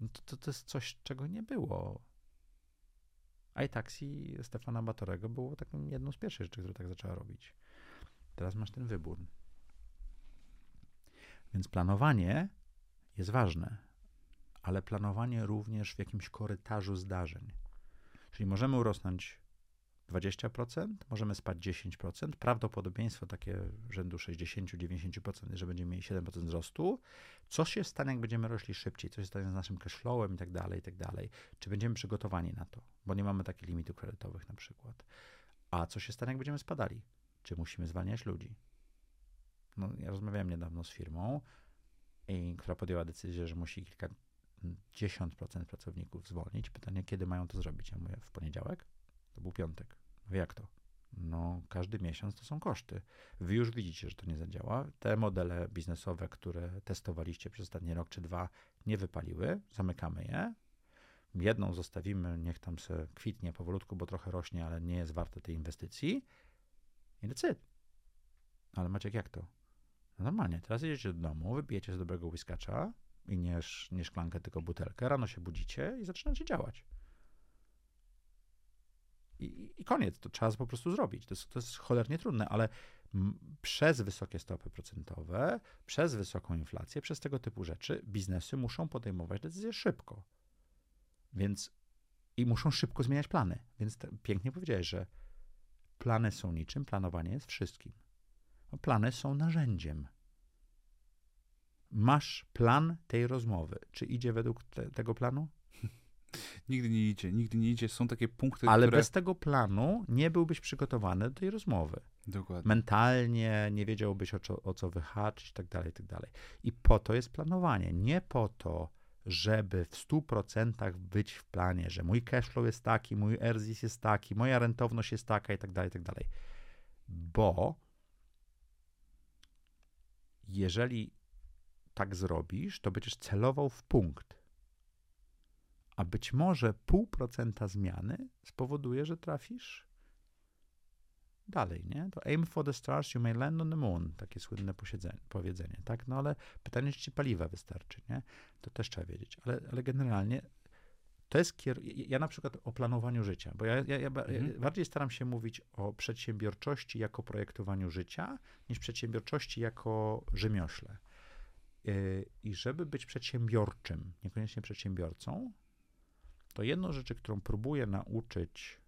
No to, to, to jest coś, czego nie było. iTaxi Stefana Batorego było taką jedną z pierwszych rzeczy, które tak zaczęła robić. Teraz masz ten wybór. Więc planowanie jest ważne, ale planowanie również w jakimś korytarzu zdarzeń. Czyli możemy urosnąć 20%, możemy spać 10%, prawdopodobieństwo takie rzędu 60-90%, że będziemy mieli 7% wzrostu. Co się stanie, jak będziemy rośli szybciej? Co się stanie z naszym cashflowem i tak dalej, i tak dalej? Czy będziemy przygotowani na to? Bo nie mamy takich limitów kredytowych na przykład. A co się stanie, jak będziemy spadali? Czy musimy zwalniać ludzi? No, ja rozmawiałem niedawno z firmą, i, która podjęła decyzję, że musi kilka 10% pracowników zwolnić. Pytanie, kiedy mają to zrobić? Ja mówię, w poniedziałek? To był piątek. Jak to? No, każdy miesiąc to są koszty. Wy już widzicie, że to nie zadziała. Te modele biznesowe, które testowaliście przez ostatni rok czy dwa, nie wypaliły. Zamykamy je. Jedną zostawimy, niech tam se kwitnie powolutku, bo trochę rośnie, ale nie jest warte tej inwestycji. I decyd. Ale Maciek, jak to? No normalnie, teraz jedziecie do domu, wypijecie z dobrego whiskacza i nie, nie szklankę, tylko butelkę, rano się budzicie i zaczynacie działać. I, I, koniec, to trzeba po prostu zrobić. To jest, to jest cholernie trudne, ale przez wysokie stopy procentowe, przez wysoką inflację, przez tego typu rzeczy biznesy muszą podejmować decyzje szybko. Więc i muszą szybko zmieniać plany. Więc te, pięknie powiedziałeś, że plany są niczym, planowanie jest wszystkim. No, plany są narzędziem. Masz plan tej rozmowy. Czy idzie według te, tego planu? Nigdy nie idzie, nigdy nie idzie. Są takie punkty, Ale które... bez tego planu nie byłbyś przygotowany do tej rozmowy. Dokładnie. Mentalnie nie wiedziałbyś o co, o co wyhaczyć tak dalej, i tak dalej. I po to jest planowanie. Nie po to, żeby w 100% być w planie, że mój cashflow jest taki, mój ERZIS jest taki, moja rentowność jest taka i tak dalej, i tak dalej. Bo jeżeli tak zrobisz, to będziesz celował w punkt. A być może pół procenta zmiany spowoduje, że trafisz dalej, nie? To aim for the stars, you may land on the moon, takie słynne powiedzenie, tak? No ale pytanie, czy ci paliwa wystarczy, nie? To też trzeba wiedzieć, ale, ale generalnie to jest kier... Ja na przykład o planowaniu życia, bo ja, ja, ja mhm. bardziej staram się mówić o przedsiębiorczości jako projektowaniu życia, niż przedsiębiorczości jako rzemiośle. Yy, I żeby być przedsiębiorczym, niekoniecznie przedsiębiorcą, to jedną rzeczy, którą próbuję nauczyć,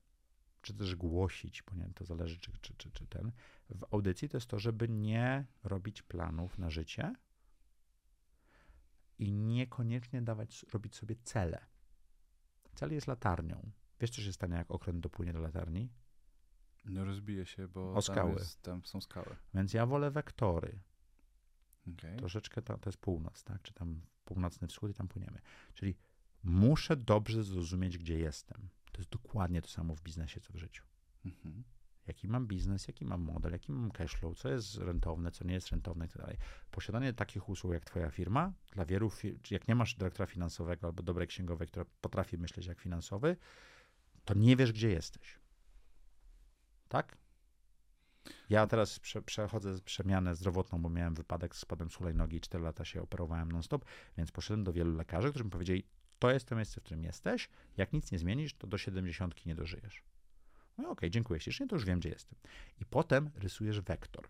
czy też głosić, bo nie wiem, to zależy, czy, czy, czy, czy ten, w audycji, to jest to, żeby nie robić planów na życie i niekoniecznie dawać, robić sobie cele. Cel jest latarnią. Wiesz, co się stanie, jak okręt dopłynie do latarni? No rozbije się, bo o skały. Tam, jest, tam są skały. Więc ja wolę wektory. Okay. Troszeczkę to, to jest północ, tak? Czy tam północny wschód i tam płyniemy. Czyli muszę dobrze zrozumieć, gdzie jestem. To jest dokładnie to samo w biznesie, co w życiu. Mhm. Jaki mam biznes, jaki mam model, jaki mam cashflow, co jest rentowne, co nie jest rentowne i tak dalej. Posiadanie takich usług jak twoja firma, dla wielu firm, jak nie masz dyrektora finansowego albo dobrej księgowej, która potrafi myśleć jak finansowy, to nie wiesz, gdzie jesteś. Tak? Ja teraz prze, przechodzę przemianę zdrowotną, bo miałem wypadek, spadłem z hulajnogi i 4 lata się operowałem non-stop, więc poszedłem do wielu lekarzy, którzy mi powiedzieli, to jest to miejsce, w którym jesteś, jak nic nie zmienisz, to do 70 nie dożyjesz. No okej, okay, dziękuję ślicznie, to już wiem, gdzie jestem. I potem rysujesz wektor.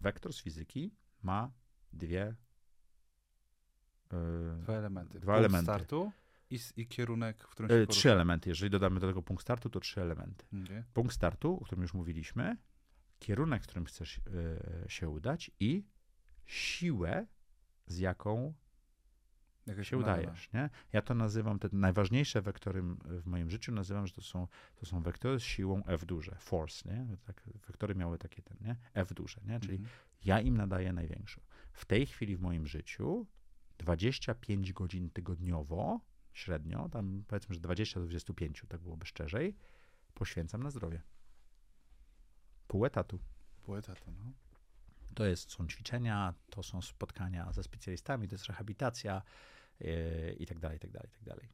Wektor z fizyki ma dwie yy, dwa elementy. Dwa elementy. startu i, i kierunek, w którym się e, Trzy elementy. Jeżeli dodamy do tego punkt startu, to trzy elementy. Okay. Punkt startu, o którym już mówiliśmy, kierunek, w którym chcesz e, się udać i siłę, z jaką Jak się udajesz. Nie? Ja to nazywam, te najważniejsze wektory w moim życiu nazywam, że to są, to są wektory z siłą F duże, force, nie? Tak, wektory miały takie ten, nie? F duże, nie? Czyli mhm. ja im nadaję największą. W tej chwili w moim życiu 25 godzin tygodniowo średnio, tam powiedzmy, że 20 do 25, tak byłoby szczerzej, poświęcam na zdrowie. Pół etatu. Pół etatu, no. To jest, są ćwiczenia, to są spotkania ze specjalistami, to jest rehabilitacja i tak dalej, i tak dalej, i tak dalej.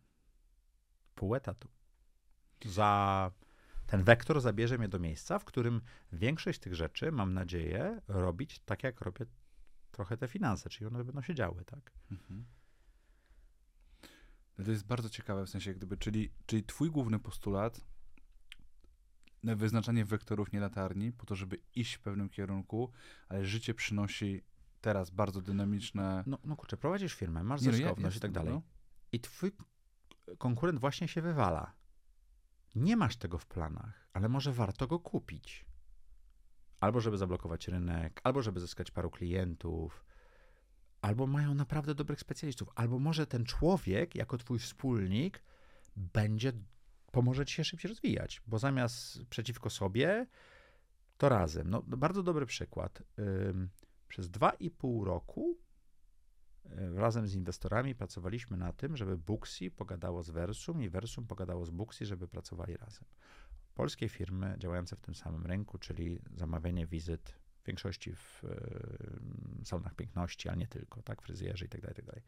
Pół etatu. Za ten wektor zabierze mnie do miejsca, w którym większość tych rzeczy, mam nadzieję, robić tak, jak robię trochę te finanse, czyli one będą się działy, tak? Mhm. To jest bardzo ciekawe w sensie, gdyby, czyli, czyli twój główny postulat na wyznaczanie wektorów nie latarni, po to, żeby iść w pewnym kierunku, ale życie przynosi teraz bardzo dynamiczne. No, no kurczę, prowadzisz firmę, masz no zyskowność no, i tak dalej. No. I twój konkurent właśnie się wywala. Nie masz tego w planach, ale może warto go kupić. Albo żeby zablokować rynek, albo żeby zyskać paru klientów, albo mają naprawdę dobrych specjalistów, albo może ten człowiek, jako twój wspólnik, będzie, pomoże ci się szybciej rozwijać, bo zamiast przeciwko sobie, to razem. No, bardzo dobry przykład. Przez dwa i pół roku razem z inwestorami pracowaliśmy na tym, żeby Booksy pogadało z Versum i Versum pogadało z Booksy, żeby pracowali razem. Polskie firmy działające w tym samym rynku, czyli zamawianie wizyt w większości w y, salonach piękności, ale nie tylko, tak, fryzjerzy i tak dalej, tak dalej.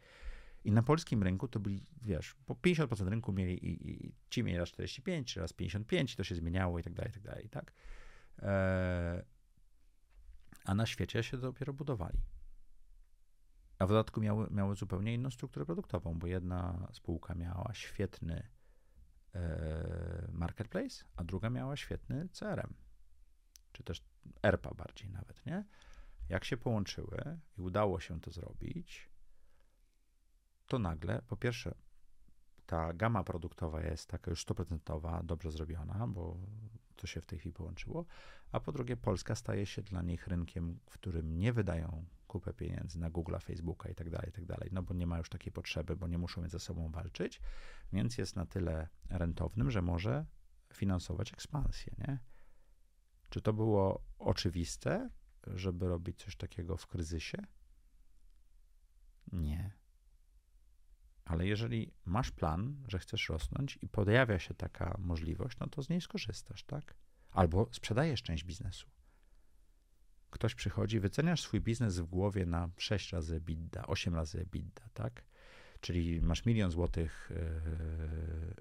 I na polskim rynku to byli, wiesz, po 50% rynku mieli i, i ci mieli raz 45, raz 55 i to się zmieniało i tak dalej, i tak dalej, tak. E, a na świecie się dopiero budowali. A w dodatku miały, miały zupełnie inną strukturę produktową, bo jedna spółka miała świetny e, marketplace, a druga miała świetny CRM, czy też ERPA bardziej nawet, nie? Jak się połączyły i udało się to zrobić, to nagle, po pierwsze, ta gama produktowa jest taka już 100% dobrze zrobiona, bo to się w tej chwili połączyło, a po drugie Polska staje się dla nich rynkiem, w którym nie wydają kupę pieniędzy na Google, Facebooka i tak dalej, i tak dalej, no bo nie ma już takiej potrzeby, bo nie muszą między sobą walczyć, więc jest na tyle rentownym, że może finansować ekspansję, nie? Czy to było oczywiste, żeby robić coś takiego w kryzysie? Nie. Ale jeżeli masz plan, że chcesz rosnąć i pojawia się taka możliwość, no to z niej skorzystasz, tak? Albo sprzedajesz część biznesu. Ktoś przychodzi, wyceniasz swój biznes w głowie na 6 razy EBITDA, 8 razy EBITDA, tak? Czyli masz milion złotych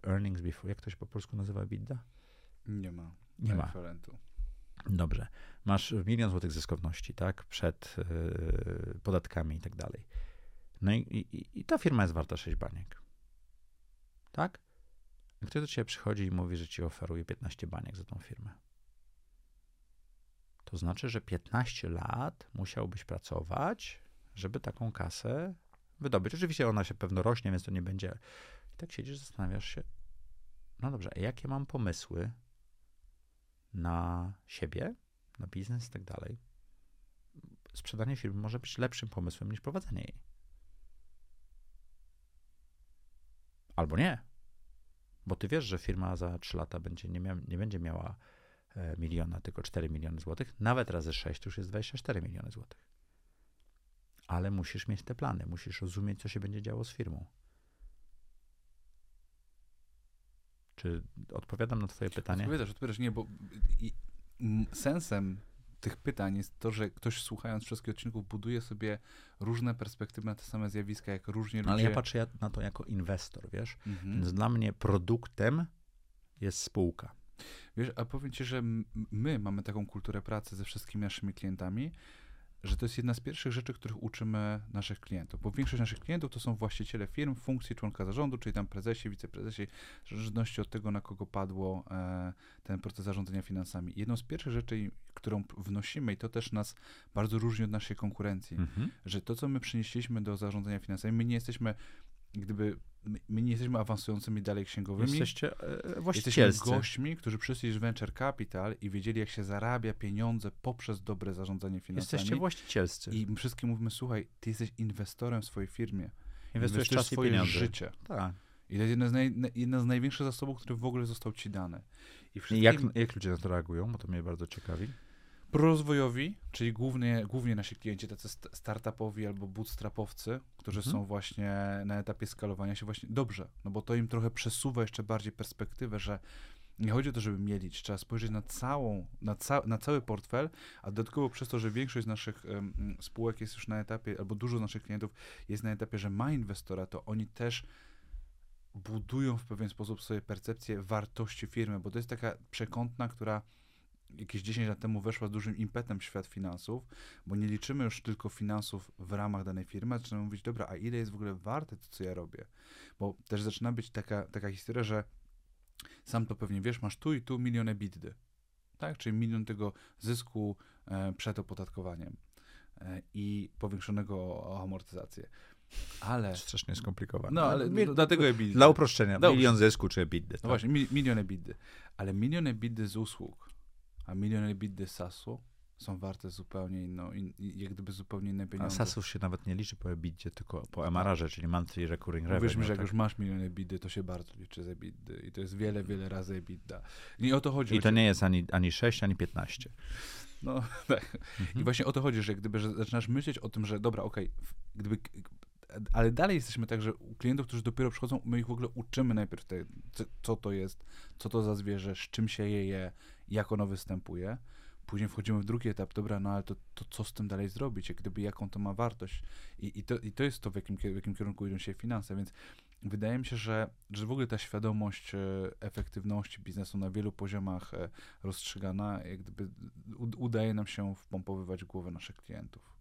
yy, earnings before, jak to się po polsku nazywa EBITDA? Nie ma. Nie ma. Referentu. Dobrze. Masz milion złotych zyskowności, tak? Przed yy, podatkami i tak dalej. No i, i, i ta firma jest warta 6 baniek. Tak? Ktoś do ciebie przychodzi i mówi, że ci oferuje 15 baniek za tą firmę. To znaczy, że 15 lat musiałbyś pracować, żeby taką kasę wydobyć. Oczywiście ona się pewno rośnie, więc to nie będzie. I tak siedzisz, zastanawiasz się, no dobrze, a jakie mam pomysły na siebie, na biznes i tak dalej? Sprzedanie firmy może być lepszym pomysłem niż prowadzenie jej. Albo nie. Bo ty wiesz, że firma za 3 lata będzie nie, mia- nie będzie miała e, miliona, tylko 4 miliony złotych. Nawet razy 6 to już jest 24 miliony złotych. Ale musisz mieć te plany, musisz rozumieć, co się będzie działo z firmą. Czy odpowiadam na Twoje pytanie? Odpowiadasz, odpowiadasz. Nie, bo sensem tych pytań jest to, że ktoś słuchając wszystkich odcinków buduje sobie różne perspektywy na te same zjawiska, jak różnie ludzie... Ale ja patrzę na to jako inwestor, wiesz? Mhm. Więc dla mnie produktem jest spółka. Wiesz, a powiem ci, że my mamy taką kulturę pracy ze wszystkimi naszymi klientami, że to jest jedna z pierwszych rzeczy, których uczymy naszych klientów. Bo większość naszych klientów to są właściciele firm, funkcji członka zarządu, czyli tam prezesi, wiceprezesi, w zależności od tego, na kogo padło e, ten proces zarządzania finansami. Jedną z pierwszych rzeczy, którą wnosimy, i to też nas bardzo różni od naszej konkurencji, Mhm. że to, co my przynieśliśmy do zarządzania finansami, my nie jesteśmy, gdyby, my, my nie jesteśmy awansującymi dalej księgowymi. Jesteście e, Jesteśmy właścicielscy. gośćmi, którzy przyszli z Venture Capital i wiedzieli, jak się zarabia pieniądze poprzez dobre zarządzanie finansami. Jesteście właścicielscy. I my wszystkim mówimy, słuchaj, ty jesteś inwestorem w swojej firmie. Inwestujesz czas i swoje pieniądze. życie. Tak. I to jest jedna z, naj, na- jedna z największych zasobów, który w ogóle został ci dany. I I wszystkim jak, jak ludzie na to reagują? Bo to mnie bardzo ciekawi. Prorozwojowi, czyli głównie, głównie nasi klienci, tacy st- startupowi albo bootstrapowcy, którzy Mhm. są właśnie na etapie skalowania się właśnie dobrze, no bo to im trochę przesuwa jeszcze bardziej perspektywę, że nie chodzi o to, żeby mielić, trzeba spojrzeć na całą, na, ca na cały portfel, a dodatkowo przez to, że większość z naszych em, spółek jest już na etapie, albo dużo z naszych klientów jest na etapie, że ma inwestora, to oni też budują w pewien sposób sobie percepcję wartości firmy, bo to jest taka przekątna, która jakieś 10 lat temu weszła z dużym impetem w świat finansów, bo nie liczymy już tylko finansów w ramach danej firmy, zaczynamy mówić, dobra, a ile jest w ogóle warte to, co ja robię? Bo też zaczyna być taka, taka historia, że sam to pewnie wiesz, masz tu i tu milion EBITDA, tak? Czyli milion tego zysku e, przed opodatkowaniem e, i powiększonego o amortyzację. Ale, Strasznie skomplikowane. no ale Mi- no, dlatego EBITDA. Dla uproszczenia, Dla milion zysku czy EBITDA. No właśnie, mi, milion EBITDA. Ale milion EBITDA z usług, a milion EBITDA z SaaSu są warte zupełnie inną, in, i- jak gdyby zupełnie inne A pieniądze. SaaSów się nawet nie liczy po EBITDA, tylko po MRR-ze, czyli Monthly Recurring Revenue. Mi, że jak tak? już masz milion EBITDA, to się bardzo liczy z EBITDA i to jest wiele, wiele razy EBITDA. Nie o to chodzi. I to nie jest ani, ani 6, ani 15. No tak. Mhm. I właśnie o to chodzi, że gdyby że zaczynasz myśleć o tym, że dobra, okej, w- gdyby. Ale dalej jesteśmy tak, że u klientów, którzy dopiero przychodzą, my ich w ogóle uczymy najpierw, te, co- to jest, co to za zwierzę, z czym się je je, jak ono występuje. Później wchodzimy w drugi etap, dobra, no ale to, to co z tym dalej zrobić, jak gdyby jaką to ma wartość. I, i, to, i to jest to, w jakim, w jakim kierunku idą się finanse, więc wydaje mi się, że, że w ogóle ta świadomość e, efektywności biznesu na wielu poziomach e, rozstrzygana, jak gdyby udaje nam się wpompowywać głowę naszych klientów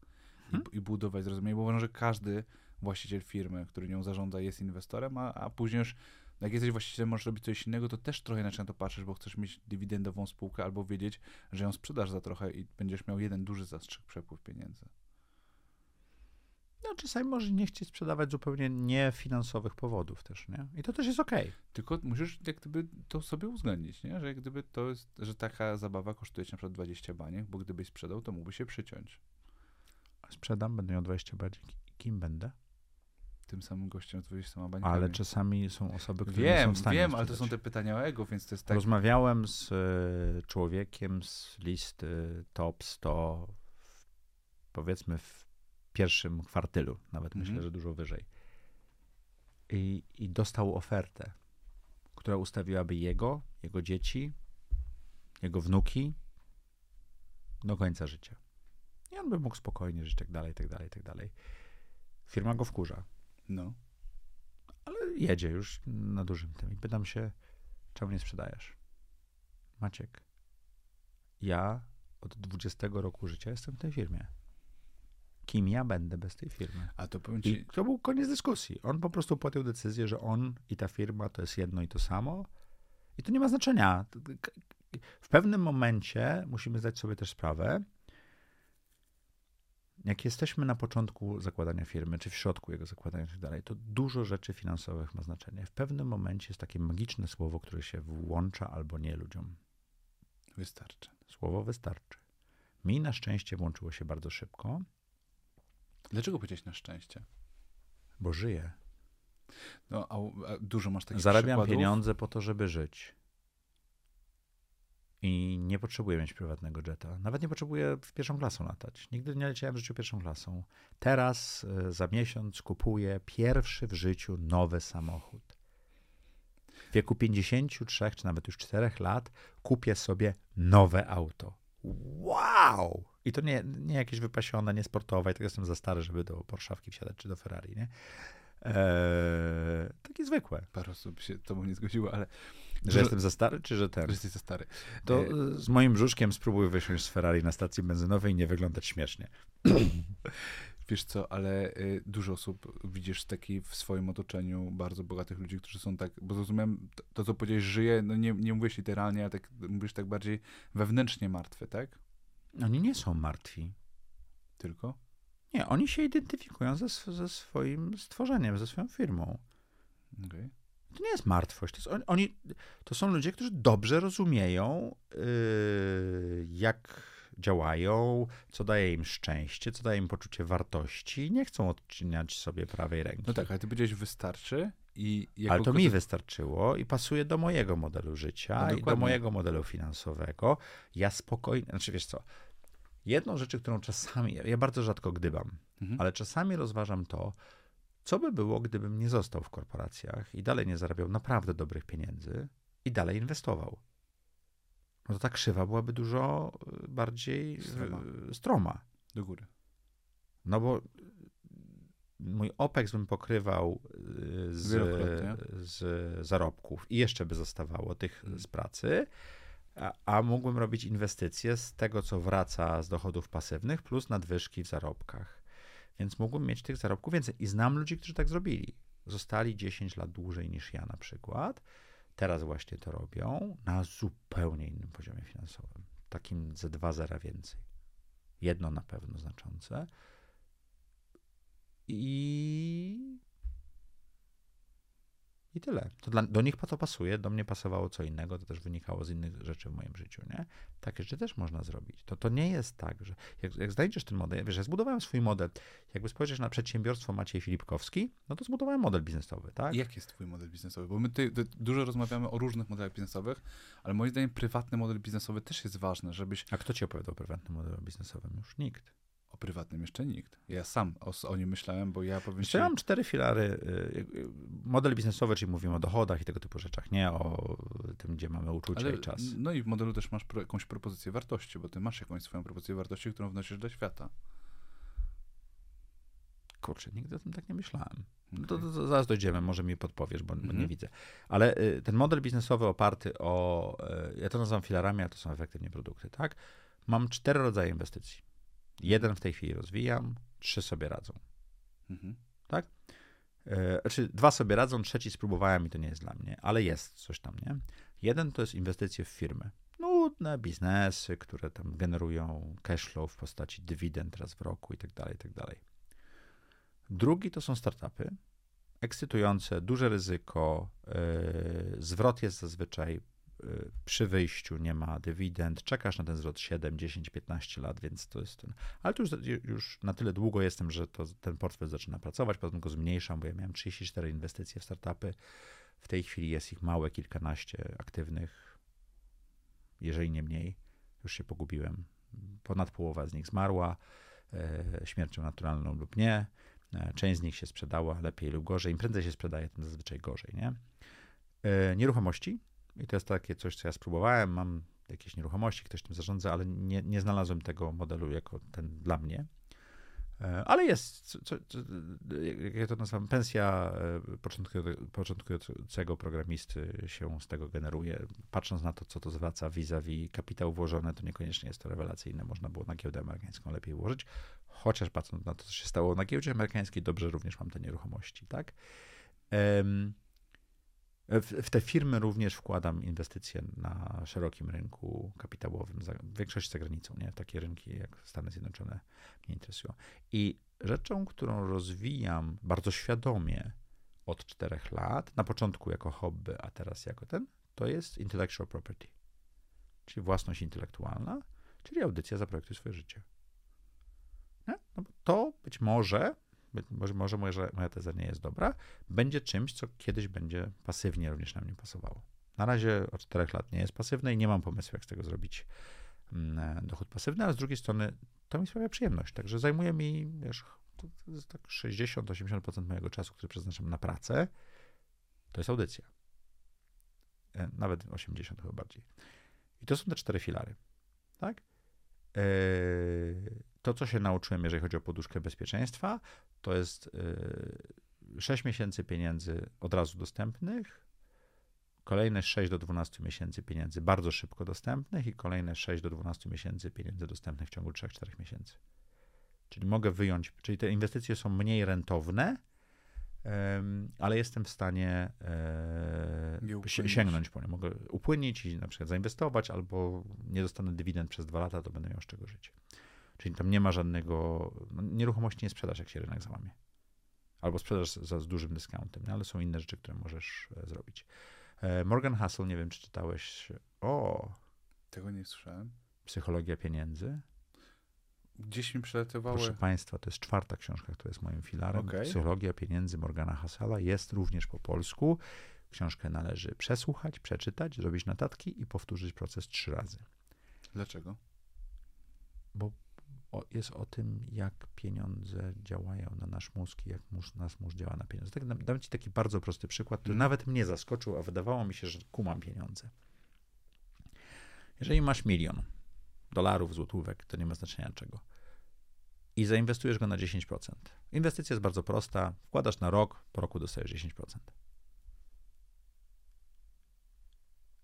i, Hmm. i budować zrozumienie, bo uważam, że każdy właściciel firmy, który nią zarządza, jest inwestorem, a, a później już jak jesteś właścicielem, możesz robić coś innego, to też trochę inaczej na to patrzysz, bo chcesz mieć dywidendową spółkę albo wiedzieć, że ją sprzedasz za trochę i będziesz miał jeden duży zastrzyk przepływ pieniędzy. No, czasami może nie chcieć sprzedawać zupełnie niefinansowych powodów też, nie? I to też jest okej. Tylko musisz jak gdyby to sobie uwzględnić, nie? Że jak gdyby to jest, że taka zabawa kosztuje ci na przykład 20 baniek, bo gdybyś sprzedał, to mógłby się przyciąć. Sprzedam, będę miał 20 baniek. Kim będę? Tym samym gościem z 20 bańkami. Ale czasami są osoby, które nie są Wiem, w stanie wiem, ale to są te pytania o ego, więc to jest tak... Rozmawiałem z e, człowiekiem z listy top 100, w, powiedzmy w pierwszym kwartylu, nawet Mhm. myślę, że dużo wyżej. I, I dostał ofertę, która ustawiłaby jego, jego dzieci, jego wnuki do końca życia. I on by mógł spokojnie żyć, tak dalej, tak dalej, tak dalej. Firma go wkurza, No. ale jedzie już na dużym tym. I pytam się, czemu nie sprzedajesz? Maciek, ja od 20 roku życia jestem w tej firmie. Kim ja będę bez tej firmy? A to powiem I ci... to był koniec dyskusji. On po prostu podjął decyzję, że on i ta firma to jest jedno i to samo. I to nie ma znaczenia. W pewnym momencie musimy zdać sobie też sprawę, jak jesteśmy na początku zakładania firmy, czy w środku jego zakładania i tak dalej, to dużo rzeczy finansowych ma znaczenie. W pewnym momencie jest takie magiczne słowo, które się włącza albo nie ludziom. Wystarczy. Słowo wystarczy. Mi na szczęście włączyło się bardzo szybko, Dlaczego powiedziałeś na szczęście? bo żyję. No, a, a dużo masz takich Zarabiam przykładów? pieniądze po to, żeby żyć. I nie potrzebuję mieć prywatnego jeta. Nawet nie potrzebuję w pierwszą klasą latać. Nigdy nie leciałem w życiu pierwszą klasą. Teraz y, za miesiąc kupuję pierwszy w życiu nowy samochód. W wieku 53 czy nawet już 4 lat kupię sobie nowe auto. Wow! I to nie, nie jakieś wypasione, nie sportowe, tylko jestem za stary, żeby do Porszawki wsiadać czy do Ferrari, nie? Eee, takie zwykłe. Parę osób się tobą nie zgodziło, ale... Że Dużo- jestem za stary, czy że ten? Że jesteś za stary. To E, y, z moim brzuszkiem spróbuj wysiąść z Ferrari na stacji benzynowej i nie wyglądać śmiesznie. Wiesz co, ale y, dużo osób widzisz taki w swoim otoczeniu bardzo bogatych ludzi, którzy są tak, bo zrozumiałem, to, to co powiedziałeś, żyje, no nie, nie mówisz literalnie, ale tak mówisz tak bardziej wewnętrznie martwy, tak? Oni nie są martwi. Tylko? Nie, oni się identyfikują ze, ze swoim stworzeniem, ze swoją firmą. Okej. To nie jest martwość. To, jest, oni- oni, to są ludzie, którzy dobrze rozumieją, yy, jak działają, co daje im szczęście, co daje im poczucie wartości i nie chcą odcinać sobie prawej ręki. No tak, ale ty powiedziałeś wystarczy i... Jako Ale to mi wystarczyło i pasuje do mojego modelu życia No i do mojego modelu finansowego. Ja spokojnie, znaczy wiesz co, jedną rzecz, którą czasami, ja bardzo rzadko gdybam, Mhm. ale czasami rozważam to, co by było, gdybym nie został w korporacjach i dalej nie zarabiał naprawdę dobrych pieniędzy i dalej inwestował. No to ta krzywa byłaby dużo y, bardziej Stroma. y, stroma. Do góry. No bo y, mój OPEX bym pokrywał y, z, z zarobków i jeszcze by zostawało tych Mhm. z pracy, a, a mógłbym robić inwestycje z tego, co wraca z dochodów pasywnych, plus nadwyżki w zarobkach. Więc mógłbym mieć tych zarobków więcej. I znam ludzi, którzy tak zrobili. Zostali 10 lat dłużej niż ja na przykład. Teraz właśnie to robią na zupełnie innym poziomie finansowym. Takim ze dwa zera więcej. Jedno na pewno znaczące. I. I tyle. To dla, do nich to pasuje, do mnie pasowało co innego, to też wynikało z innych rzeczy w moim życiu, nie? Takie rzeczy też można zrobić. To, to nie jest tak, że jak, jak znajdziesz ten model, wiesz, ja zbudowałem swój model. Jakby spojrzysz na przedsiębiorstwo Maciej Filipkowski, no to zbudowałem model biznesowy, tak? I Jak jest twój model biznesowy? Bo my tutaj dużo rozmawiamy o różnych modelach biznesowych, ale moim zdaniem prywatny model biznesowy też jest ważny, żebyś... A kto ci opowiadał o prywatnym modelu biznesowym? Już nikt. O prywatnym jeszcze nikt. Ja sam o, o nim myślałem, bo ja powiem Jeszcze ci... mam cztery filary. y, y, Model biznesowy, czyli mówimy o dochodach i tego typu rzeczach, nie o tym, gdzie mamy uczucie Ale, i czas. no i w modelu też masz pro, jakąś propozycję wartości, bo ty masz jakąś swoją propozycję wartości, którą wnosisz do świata. Kurczę, nigdy o tym tak nie myślałem. No Okej. to, to, to zaraz dojdziemy, może mi podpowiesz, bo, bo nie Mhm. widzę. Ale y, ten model biznesowy oparty o, y, ja to nazywam filarami, a to są efektywnie produkty, tak? Mam cztery rodzaje inwestycji. Jeden w tej chwili rozwijam, trzy sobie radzą. Mhm. E, Znaczy, dwa sobie radzą, trzeci spróbowałem i to nie jest dla mnie, ale jest coś tam, nie? Jeden to jest inwestycje w firmy. Nudne biznesy, które tam generują cash flow w postaci dywidend raz w roku i tak dalej, i tak dalej. Drugi to są startupy. Ekscytujące, duże ryzyko, yy, zwrot jest zazwyczaj przy wyjściu, nie ma dywidend, czekasz na ten zwrot 7, 10, 15 lat, więc to jest ten. Ale tu już, już na tyle długo jestem, że to, ten portfel zaczyna pracować, potem go zmniejszam, bo ja miałem 34 inwestycje w startupy. W tej chwili jest ich małe, kilkanaście aktywnych, jeżeli nie mniej. Już się pogubiłem. Ponad połowa z nich zmarła e, śmiercią naturalną lub nie. E, część z nich się sprzedała lepiej lub gorzej. Im prędzej się sprzedaje, tym zazwyczaj gorzej. Nie? E, nieruchomości. I to jest takie coś, co ja spróbowałem. Mam jakieś nieruchomości, ktoś tym zarządza, ale nie, nie znalazłem tego modelu jako ten dla mnie. E, ale jest, co, co, jak ja to nazywam, pensja e, początkującego programisty się z tego generuje. Patrząc na to, co to zwraca vis-a-vis kapitał włożony, to niekoniecznie jest to rewelacyjne. Można było na giełdę amerykańską lepiej włożyć, chociaż patrząc na to, co się stało na giełdzie amerykańskiej, dobrze również mam te nieruchomości, tak? Um, w, w, te firmy również wkładam inwestycje na szerokim rynku kapitałowym, za, w większości za granicą, nie? Takie rynki jak Stany Zjednoczone mnie interesują. I rzeczą, którą rozwijam bardzo świadomie od czterech lat, na początku jako hobby, a teraz jako ten, to jest intellectual property, czyli własność intelektualna, czyli audycja Zaprojektuj swoje życie. No, to być może może, może moja, moja teza nie jest dobra, będzie czymś, co kiedyś będzie pasywnie również na mnie pasowało. Na razie od czterech lat nie jest pasywne i nie mam pomysłu, jak z tego zrobić mm, dochód pasywny, ale z drugiej strony to mi sprawia przyjemność. Także zajmuje mi, wiesz, tak 60-80% mojego czasu, który przeznaczam na pracę, to jest audycja. E, nawet 80 chyba bardziej. I to są te cztery filary. Tak? Yy, to, co się nauczyłem, jeżeli chodzi o poduszkę bezpieczeństwa, to jest 6 yy, miesięcy pieniędzy od razu dostępnych, kolejne 6 do 12 miesięcy pieniędzy bardzo szybko dostępnych i kolejne 6 do 12 miesięcy pieniędzy dostępnych w ciągu 3-4 miesięcy. Czyli mogę wyjąć, czyli te inwestycje są mniej rentowne, ale jestem w stanie e, sięgnąć po nie. Mogę upłynić i na przykład zainwestować, albo nie dostanę dywidend przez dwa lata, to będę miał z czego żyć. Czyli tam nie ma żadnego, no, nieruchomości nie sprzedasz, jak się rynek załamie. Albo sprzedasz za z dużym dyskountem, ale są inne rzeczy, które możesz e, zrobić. E, Morgan Hassel, nie wiem, czy czytałeś. O! Tego nie słyszałem. Psychologia pieniędzy. Gdzieś mi przelatywały. Proszę Państwa, to jest czwarta książka, która jest moim filarem. Okay. Psychologia pieniędzy Morgana Hassela jest również po polsku. Książkę należy przesłuchać, przeczytać, zrobić notatki i powtórzyć proces trzy razy. Dlaczego? Bo o, jest o tym, jak pieniądze działają na nasz mózg i jak mózg, nasz mózg działa na pieniądze. Tak, dam, dam ci taki bardzo prosty przykład, który hmm. nawet mnie zaskoczył, a wydawało mi się, że kumam pieniądze. Jeżeli masz milion dolarów, złotówek, to nie ma znaczenia czego, i zainwestujesz go na 10%. Inwestycja jest bardzo prosta, wkładasz na rok, po roku dostajesz 10%.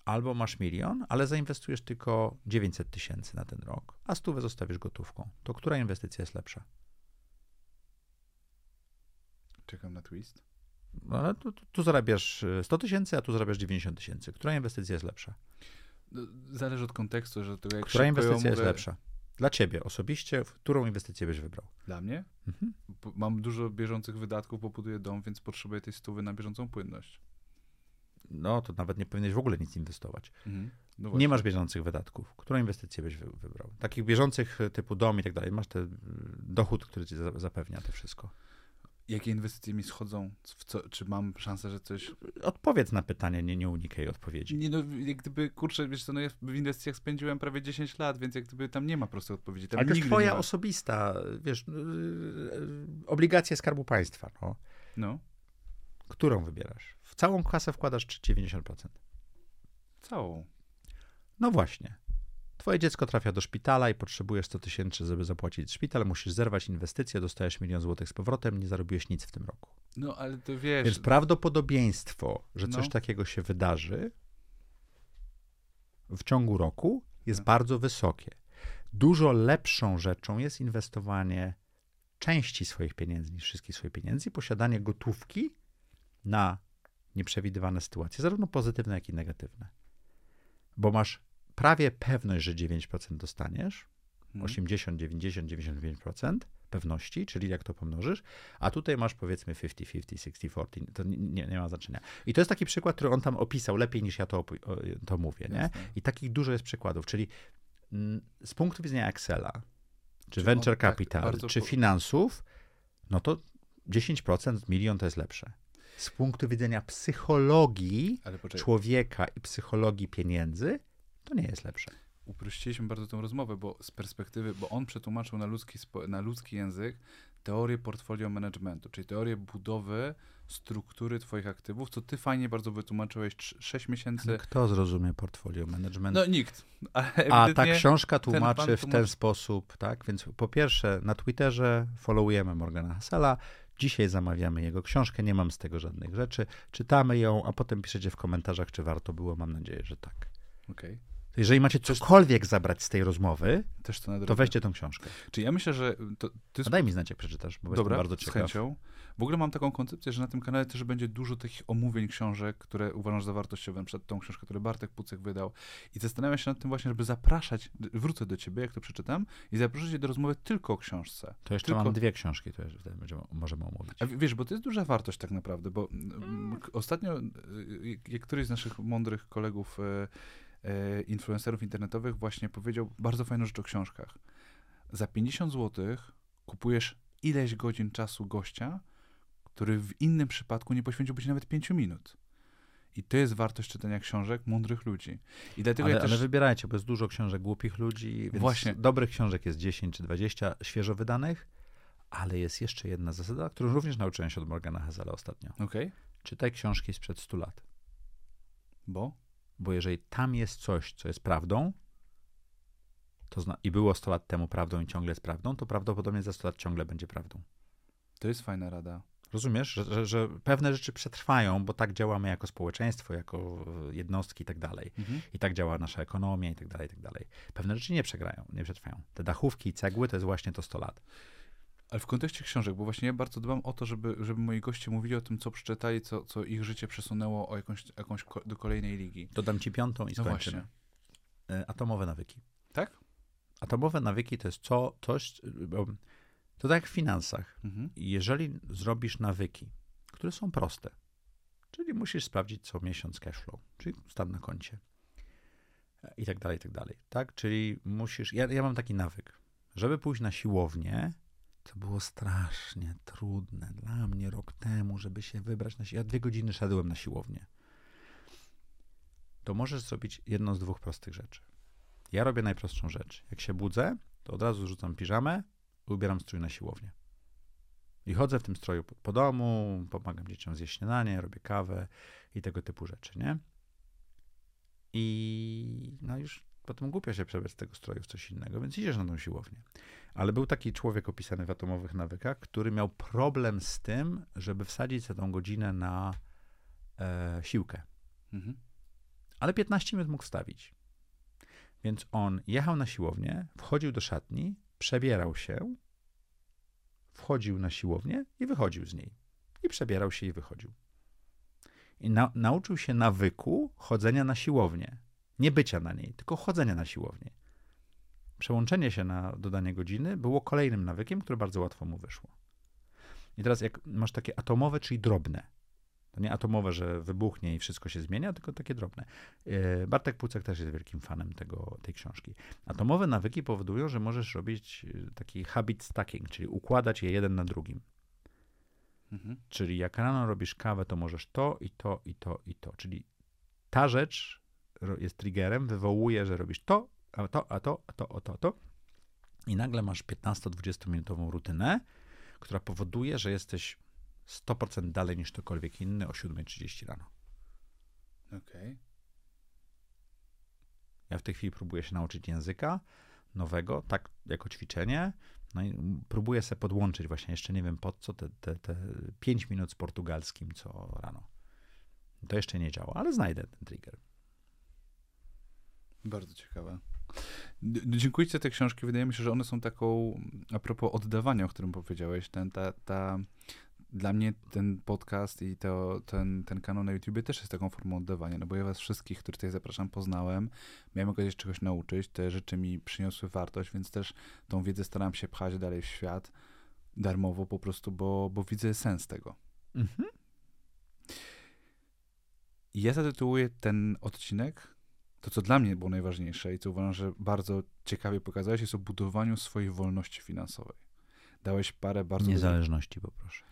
Albo masz milion, ale zainwestujesz tylko 900 tysięcy na ten rok, a stówę zostawisz gotówką. To która inwestycja jest lepsza? Czekam na twist. No, ale tu, tu, zarabiasz 100 e, tysięcy, a tu zarabiasz 90 tysięcy. Która inwestycja jest lepsza? No, zależy od kontekstu, że to jak Która inwestycja mówię... jest lepsza? Dla ciebie osobiście, którą inwestycję byś wybrał? Dla mnie? Mhm. Mam dużo bieżących wydatków, bo buduję dom, więc potrzebuję tej stówy na bieżącą płynność no to nawet nie powinieneś w ogóle nic inwestować. Mhm. No nie masz bieżących wydatków. Którą inwestycję byś wybrał? Takich bieżących e, typu dom i tak dalej. Masz ten dochód, który ci zapewnia to wszystko. Jakie inwestycje mi schodzą? Co, czy mam szansę, że coś... Odpowiedz na pytanie, nie, nie unikaj odpowiedzi. Nie no, jak gdyby, kurczę, wiesz co, no ja w inwestycjach spędziłem prawie 10 lat, więc jak gdyby tam nie ma prostej odpowiedzi. Tam Ale jest twoja osobista, wiesz, y, y, obligacje Skarbu Państwa, no. No. Którą wybierasz? W całą kasę wkładasz 90%. Całą. No właśnie. Twoje dziecko trafia do szpitala i potrzebujesz 100 tysięcy, żeby zapłacić szpital, musisz zerwać inwestycje, dostajesz milion złotych z powrotem, nie zarobiłeś nic w tym roku. No ale to wiesz... Więc prawdopodobieństwo, że coś no. takiego się wydarzy w ciągu roku jest no. bardzo wysokie. Dużo lepszą rzeczą jest inwestowanie części swoich pieniędzy niż wszystkich swoich pieniędzy, posiadanie gotówki na nieprzewidywane sytuacje, zarówno pozytywne, jak i negatywne. Bo masz prawie pewność, że 9% dostaniesz, 80, 90, 95%, pewności, czyli jak to pomnożysz, a tutaj masz powiedzmy 50-50, 60-40, to nie, nie ma znaczenia. I to jest taki przykład, który on tam opisał lepiej niż ja to, to mówię, nie? I takich dużo jest przykładów, czyli mm, z punktu widzenia Excela, czy, czy venture on, tak, capital, tak, czy finansów, no to 10%, milion to jest lepsze. Z punktu widzenia psychologii człowieka i psychologii pieniędzy, to nie jest lepsze uprościliśmy bardzo tę rozmowę, bo z perspektywy, bo on przetłumaczył na ludzki, na ludzki język teorię portfolio managementu, czyli teorię budowy struktury twoich aktywów, co ty fajnie bardzo wytłumaczyłeś 6 miesięcy. Kto zrozumie portfolio management? No nikt. A ta książka tłumaczy w ten sposób, tak? Więc po pierwsze na Twitterze followujemy Morgana Hasela, Dzisiaj zamawiamy jego książkę, nie mam z tego żadnych rzeczy. Czytamy ją, a potem piszecie w komentarzach, czy warto było. Mam nadzieję, że tak. Okej. Okay. Jeżeli macie cokolwiek zabrać z tej rozmowy, Też to, to weźcie tą książkę. Czy ja myślę, że. To, ty... A daj mi znać, jak przeczytasz, bo Dobra, bardzo ciekaw. z chęcią. W ogóle mam taką koncepcję, że na tym kanale też będzie dużo takich omówień książek, które uważam za wartościowe, przed tą książkę, którą Bartek Pucek wydał. I zastanawiam się nad tym właśnie, żeby zapraszać, wrócę do ciebie, jak to przeczytam, i zaprosić cię do rozmowy tylko o książce. To jeszcze tylko... mam dwie książki, które będziemy, możemy omówić. A wiesz, bo to jest duża wartość tak naprawdę, bo mm. ostatnio y, y, któryś z naszych mądrych kolegów y, E, influencerów internetowych właśnie powiedział bardzo fajną rzecz o książkach. Za 50 zł kupujesz ileś godzin czasu gościa, który w innym przypadku nie poświęciłby ci nawet 5 minut. I to jest wartość czytania książek mądrych ludzi. I dlatego ale, ja też... ale wybierajcie, bo jest dużo książek głupich ludzi, więc Właśnie. dobrych książek jest 10 czy 20 świeżo wydanych, ale jest jeszcze jedna zasada, którą również nauczyłem się od Morgana Hazela ostatnio. Okay. Czytaj książki sprzed 100 lat. Bo? Bo jeżeli tam jest coś, co jest prawdą, to zna- i było 100 lat temu prawdą i ciągle jest prawdą, to prawdopodobnie za 100 lat ciągle będzie prawdą. To jest fajna rada. Rozumiesz, że, że, że, pewne rzeczy przetrwają, bo tak działamy jako społeczeństwo, jako jednostki i tak dalej. Mhm. I tak działa nasza ekonomia i tak dalej, i tak dalej. Pewne rzeczy nie przegrają, nie przetrwają. Te dachówki i cegły to jest właśnie to 100 lat. Ale w kontekście książek, bo właśnie ja bardzo dbam o to, żeby, żeby moi goście mówili o tym, co przeczytali, co, co ich życie przesunęło o jakąś, jakąś do kolejnej ligi. Dodam ci piątą i no skończymy. E, atomowe nawyki. Tak? Atomowe nawyki to jest co, coś, to tak jak w finansach. Mhm. Jeżeli zrobisz nawyki, które są proste, czyli musisz sprawdzić co miesiąc cash flow, czyli stan na koncie e, i tak dalej, i tak dalej, tak? Czyli musisz, ja, ja mam taki nawyk, żeby pójść na siłownię, to było strasznie trudne dla mnie rok temu, żeby się wybrać na siłownię. Ja dwie godziny szedłem na siłownię. To możesz zrobić jedną z dwóch prostych rzeczy. Ja robię najprostszą rzecz. Jak się budzę, to od razu rzucam piżamę i ubieram strój na siłownię. I chodzę w tym stroju po, po domu, pomagam dzieciom zjeść śniadanie, robię kawę i tego typu rzeczy, nie? I no już potem głupio się przebrać z tego stroju w coś innego, więc idziesz na tą siłownię. Ale był taki człowiek opisany w atomowych nawykach, który miał problem z tym, żeby wsadzić za tą godzinę na e, siłkę. Mhm. Ale 15 minut mógł wstawić. Więc on jechał na siłownię, wchodził do szatni, przebierał się, wchodził na siłownię i wychodził z niej. I przebierał się i wychodził. I na, nauczył się nawyku chodzenia na siłownię. Nie bycia na niej, tylko chodzenia na siłownię. Przełączenie się na dodanie godziny było kolejnym nawykiem, który bardzo łatwo mu wyszło. I teraz jak masz takie atomowe, czyli drobne, to nie atomowe, że wybuchnie i wszystko się zmienia, tylko takie drobne. E, Bartek Pucek też jest wielkim fanem tego, tej książki. Atomowe nawyki powodują, że możesz robić e, taki habit stacking, czyli układać je jeden na drugim. Mhm. Czyli jak rano robisz kawę, to możesz to i to i to i to. Czyli ta rzecz jest triggerem, wywołuje, że robisz to, a to, a to, a to, a to, a to. I nagle masz 15-20 minutową rutynę, która powoduje, że jesteś 100% dalej niż ktokolwiek inny o 7.30 rano. Okej. Okay. Ja w tej chwili próbuję się nauczyć języka nowego, tak jako ćwiczenie. No i próbuję sobie podłączyć właśnie, jeszcze nie wiem pod co, te, te, te 5 minut z portugalskim co rano. To jeszcze nie działa, ale znajdę ten trigger. Bardzo ciekawe. Dziękuję za te książki. Wydaje mi się, że one są taką, a propos oddawania, o którym powiedziałeś, ten, ta, ta, dla mnie ten podcast i to, ten, ten kanał na YouTube też jest taką formą oddawania, no bo ja was wszystkich, których tutaj zapraszam, poznałem, miałem okazję czegoś nauczyć, te rzeczy mi przyniosły wartość, więc też tą wiedzę staram się pchać dalej w świat. darmowo po prostu, bo, bo widzę sens tego. Mhm. Ja zatytułuję ten odcinek, to co dla mnie było najważniejsze i co uważam, że bardzo ciekawie pokazałeś, jest o budowaniu swojej wolności finansowej. Dałeś parę bardzo... Niezależności poproszę.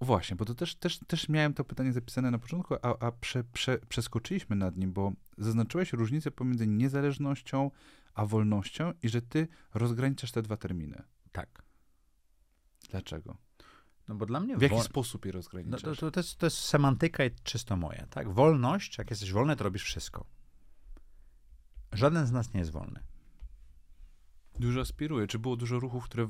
Właśnie, bo to też, też, też miałem to pytanie zapisane na początku, a, a prze, prze, przeskoczyliśmy nad nim, bo zaznaczyłeś różnicę pomiędzy niezależnością a wolnością i że ty rozgraniczasz te dwa terminy. Tak. Dlaczego? No bo dla mnie... W jaki wol- sposób je No rozgraniczasz? to, to, to, jest, to jest semantyka i czysto moje, tak? Wolność, jak jesteś wolny, to robisz wszystko. Żaden z nas nie jest wolny. Dużo aspiruję. Czy było dużo ruchów, które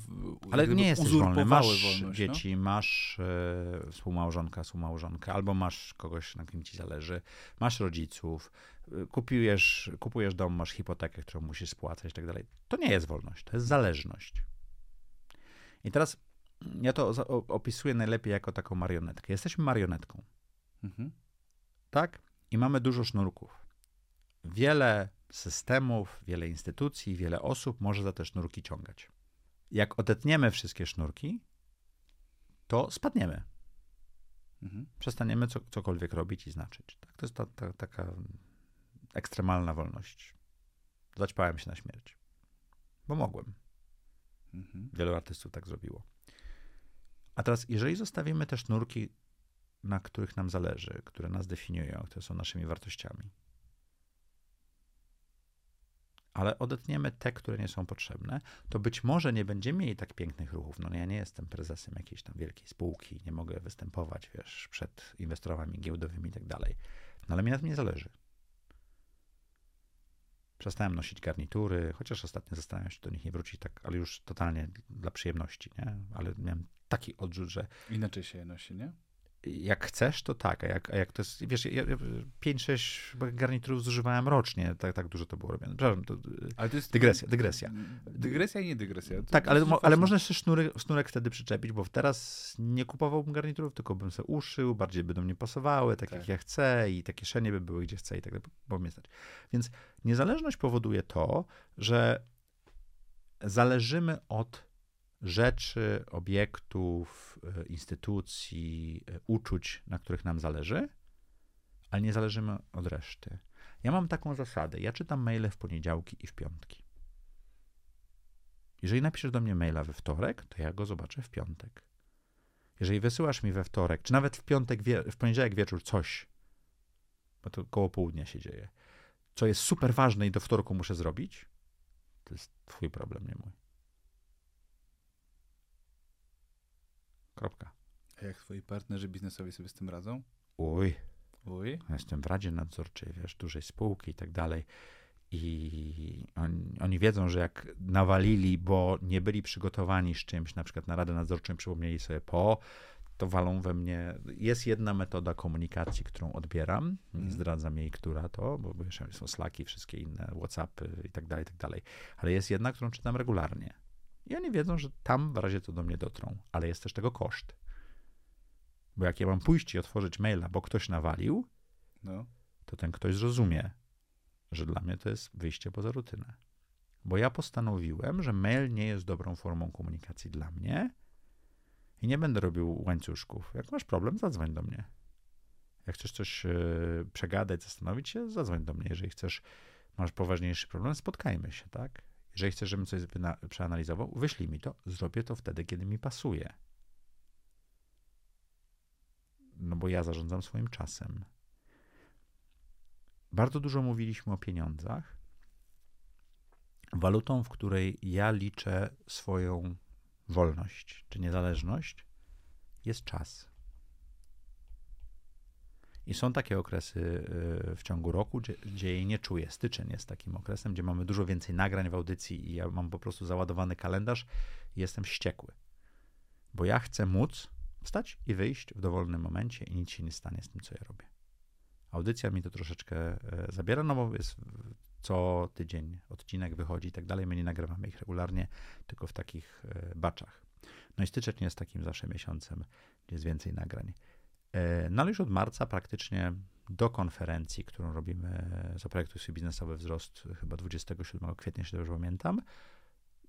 Ale nie jesteś wolny. Masz wolność, no? dzieci, masz e, współmałżonka, współmałżonkę, albo masz kogoś, na kim ci zależy, masz rodziców, e, kupujesz, kupujesz dom, masz hipotekę, którą musisz spłacać i tak dalej. To nie jest wolność, to jest zależność. I teraz mm, ja to opisuję najlepiej jako taką marionetkę. Jesteśmy marionetką. Mhm. tak? I mamy dużo sznurków. Wiele systemów, wiele instytucji, wiele osób może za te sznurki ciągać. Jak odetniemy wszystkie sznurki, to spadniemy. Mhm. Przestaniemy co, cokolwiek robić i znaczyć. Tak? To jest ta, ta, taka ekstremalna wolność. Zaćpałem się na śmierć. Bo mogłem. Mhm. Wielu artystów tak zrobiło. A teraz, jeżeli zostawimy te sznurki, na których nam zależy, które nas definiują, które są naszymi wartościami, ale odetniemy te, które nie są potrzebne, to być może nie będziemy mieli tak pięknych ruchów. No ja nie jestem prezesem jakiejś tam wielkiej spółki, nie mogę występować, wiesz, przed inwestorami giełdowymi i tak dalej. No ale mi na tym nie zależy. Przestałem nosić garnitury, chociaż ostatnio zastanawiam się do nich nie wrócić, tak, ale już totalnie dla przyjemności, nie? Ale miałem taki odrzut, że Inaczej się je nosi, nie? Jak chcesz, to tak, a jak, a jak to jest, wiesz, ja, ja 5-6 garniturów zużywałem rocznie, tak, tak dużo to było robione. Przepraszam, to, Ale to jest... Dygresja, dygresja. Dygresja i nie dygresja. To tak, to ale, mo, ale można jeszcze sznurek, sznurek wtedy przyczepić, bo teraz nie kupowałbym garniturów, tylko bym se uszył, bardziej by do mnie pasowały, tak, Tak. jak ja chcę i te kieszenie by były gdzie chcę i tak dalej, bo mnie stać. Więc niezależność powoduje to, że zależymy od rzeczy, obiektów, e, instytucji, e, uczuć, na których nam zależy, ale nie zależymy od reszty. Ja mam taką zasadę. Ja czytam maile w poniedziałki i w piątki. Jeżeli napiszesz do mnie maila we wtorek, to ja go zobaczę w piątek. Jeżeli wysyłasz mi we wtorek, czy nawet w piątek, w poniedziałek wieczór coś, bo to koło południa się dzieje, co jest super ważne i do wtorku muszę zrobić, to jest twój problem, nie mój. Kropka. A jak twoi partnerzy biznesowi sobie z tym radzą? Uj, Uj. jestem w radzie nadzorczej, wiesz, dużej spółki i tak dalej. I oni, oni wiedzą, że jak nawalili, bo nie byli przygotowani z czymś, na przykład na radę nadzorczą, przypomnieli sobie po, to walą we mnie. Jest jedna metoda komunikacji, którą odbieram. Nie Mhm. zdradzam jej, która to, bo jeszcze są Slacki, wszystkie inne, Whatsappy i tak dalej, i tak dalej. Ale jest jedna, którą czytam regularnie. I oni wiedzą, że tam w razie to do mnie dotrą, ale jest też tego koszt. Bo jak ja mam pójść i otworzyć maila, bo ktoś nawalił, No. to ten ktoś zrozumie, że dla mnie to jest wyjście poza rutynę. Bo ja postanowiłem, że mail nie jest dobrą formą komunikacji dla mnie i nie będę robił łańcuszków. Jak masz problem, zadzwoń do mnie. Jak chcesz coś e, przegadać, zastanowić się, zadzwoń do mnie. Jeżeli chcesz, masz poważniejszy problem, spotkajmy się, tak? Jeżeli chcesz, żebym coś przeanalizował, wyślij mi to, zrobię to wtedy, kiedy mi pasuje. No bo ja zarządzam swoim czasem. Bardzo dużo mówiliśmy o pieniądzach. Walutą, w której ja liczę swoją wolność czy niezależność, jest czas. I są takie okresy y, w ciągu roku, gdzie, gdzie jej nie czuję. Styczeń jest takim okresem, gdzie mamy dużo więcej nagrań w audycji i ja mam po prostu załadowany kalendarz i jestem wściekły. Bo ja chcę móc wstać i wyjść w dowolnym momencie i nic się nie stanie z tym, co ja robię. Audycja mi to troszeczkę e, zabiera, no bo jest co tydzień odcinek wychodzi i tak dalej. My nie nagrywamy ich regularnie, tylko w takich e, baczach. No i styczeń jest takim zawsze miesiącem, gdzie jest więcej nagrań. E, No ale już od marca praktycznie do konferencji, którą robimy za projektu swój biznesowy wzrost, chyba 27 kwietnia, się dobrze pamiętam,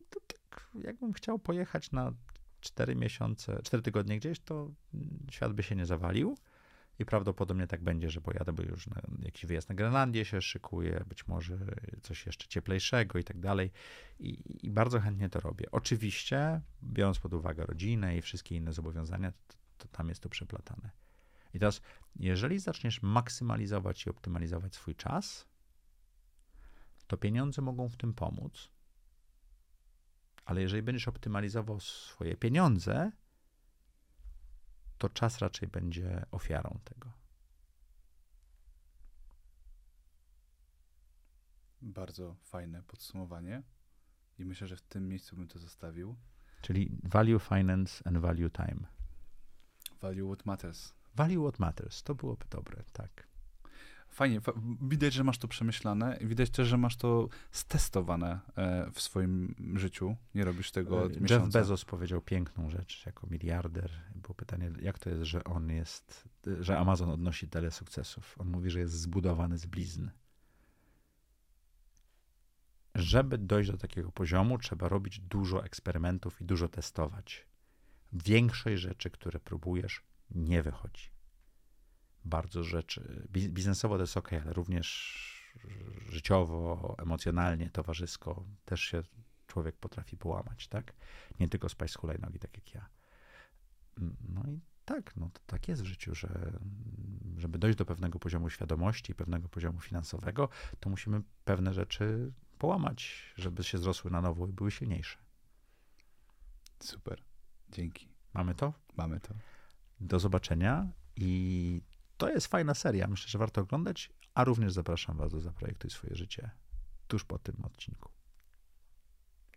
to tak jakbym chciał pojechać na cztery miesiące, cztery tygodnie gdzieś, to świat by się nie zawalił. I prawdopodobnie tak będzie, że pojadę, bo już na jakiś wyjazd na Grenlandię się szykuje, być może coś jeszcze cieplejszego i tak dalej. I, I, bardzo chętnie to robię. Oczywiście, biorąc pod uwagę rodzinę i wszystkie inne zobowiązania, to, to tam jest to przeplatane. I teraz, jeżeli zaczniesz maksymalizować i optymalizować swój czas, to pieniądze mogą w tym pomóc. Ale jeżeli będziesz optymalizował swoje pieniądze, to czas raczej będzie ofiarą tego. Bardzo fajne podsumowanie i myślę, że w tym miejscu bym to zostawił. Czyli value finance and value time. Value what matters. Value what matters. To byłoby dobre, tak. Fajnie, widać, że masz to przemyślane i widać też, że masz to stestowane e, w swoim życiu. Nie robisz tego od Jeff miesiąca. Bezos powiedział piękną rzecz jako miliarder. Było pytanie, jak to jest, że on jest, że Amazon odnosi tyle sukcesów. On mówi, że jest zbudowany z blizn. Żeby dojść do takiego poziomu, trzeba robić dużo eksperymentów i dużo testować. Większość rzeczy, które próbujesz, nie wychodzi bardzo rzeczy. Biznesowo to jest ok, ale również życiowo, emocjonalnie, towarzysko też się człowiek potrafi połamać, tak? Nie tylko spaść z hulajnogi, tak jak ja. No i tak, no to tak jest w życiu, że żeby dojść do pewnego poziomu świadomości, pewnego poziomu finansowego, to musimy pewne rzeczy połamać, żeby się zrosły na nowo i były silniejsze. Super. Dzięki. Mamy to? Mamy to. Do zobaczenia i to jest fajna seria. Myślę, że warto oglądać, a również zapraszam Was do Zaprojektuj swoje życie tuż po tym odcinku.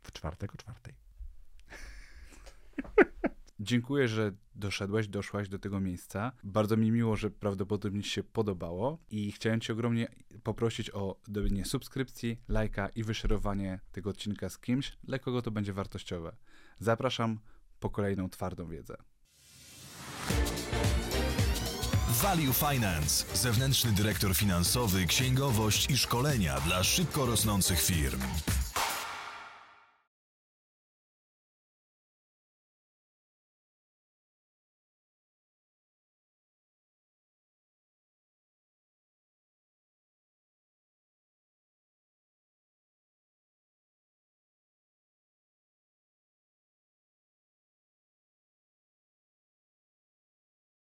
W czwartek o czwartej. Dziękuję, że doszedłeś, doszłaś do tego miejsca. Bardzo mi miło, że prawdopodobnie Ci się podobało i chciałem Cię ogromnie poprosić o dobienie subskrypcji, lajka i wyszerowanie tego odcinka z kimś, dla kogo to będzie wartościowe. Zapraszam po kolejną twardą wiedzę. Value Finance, zewnętrzny dyrektor finansowy, księgowość i szkolenia dla szybko rosnących firm.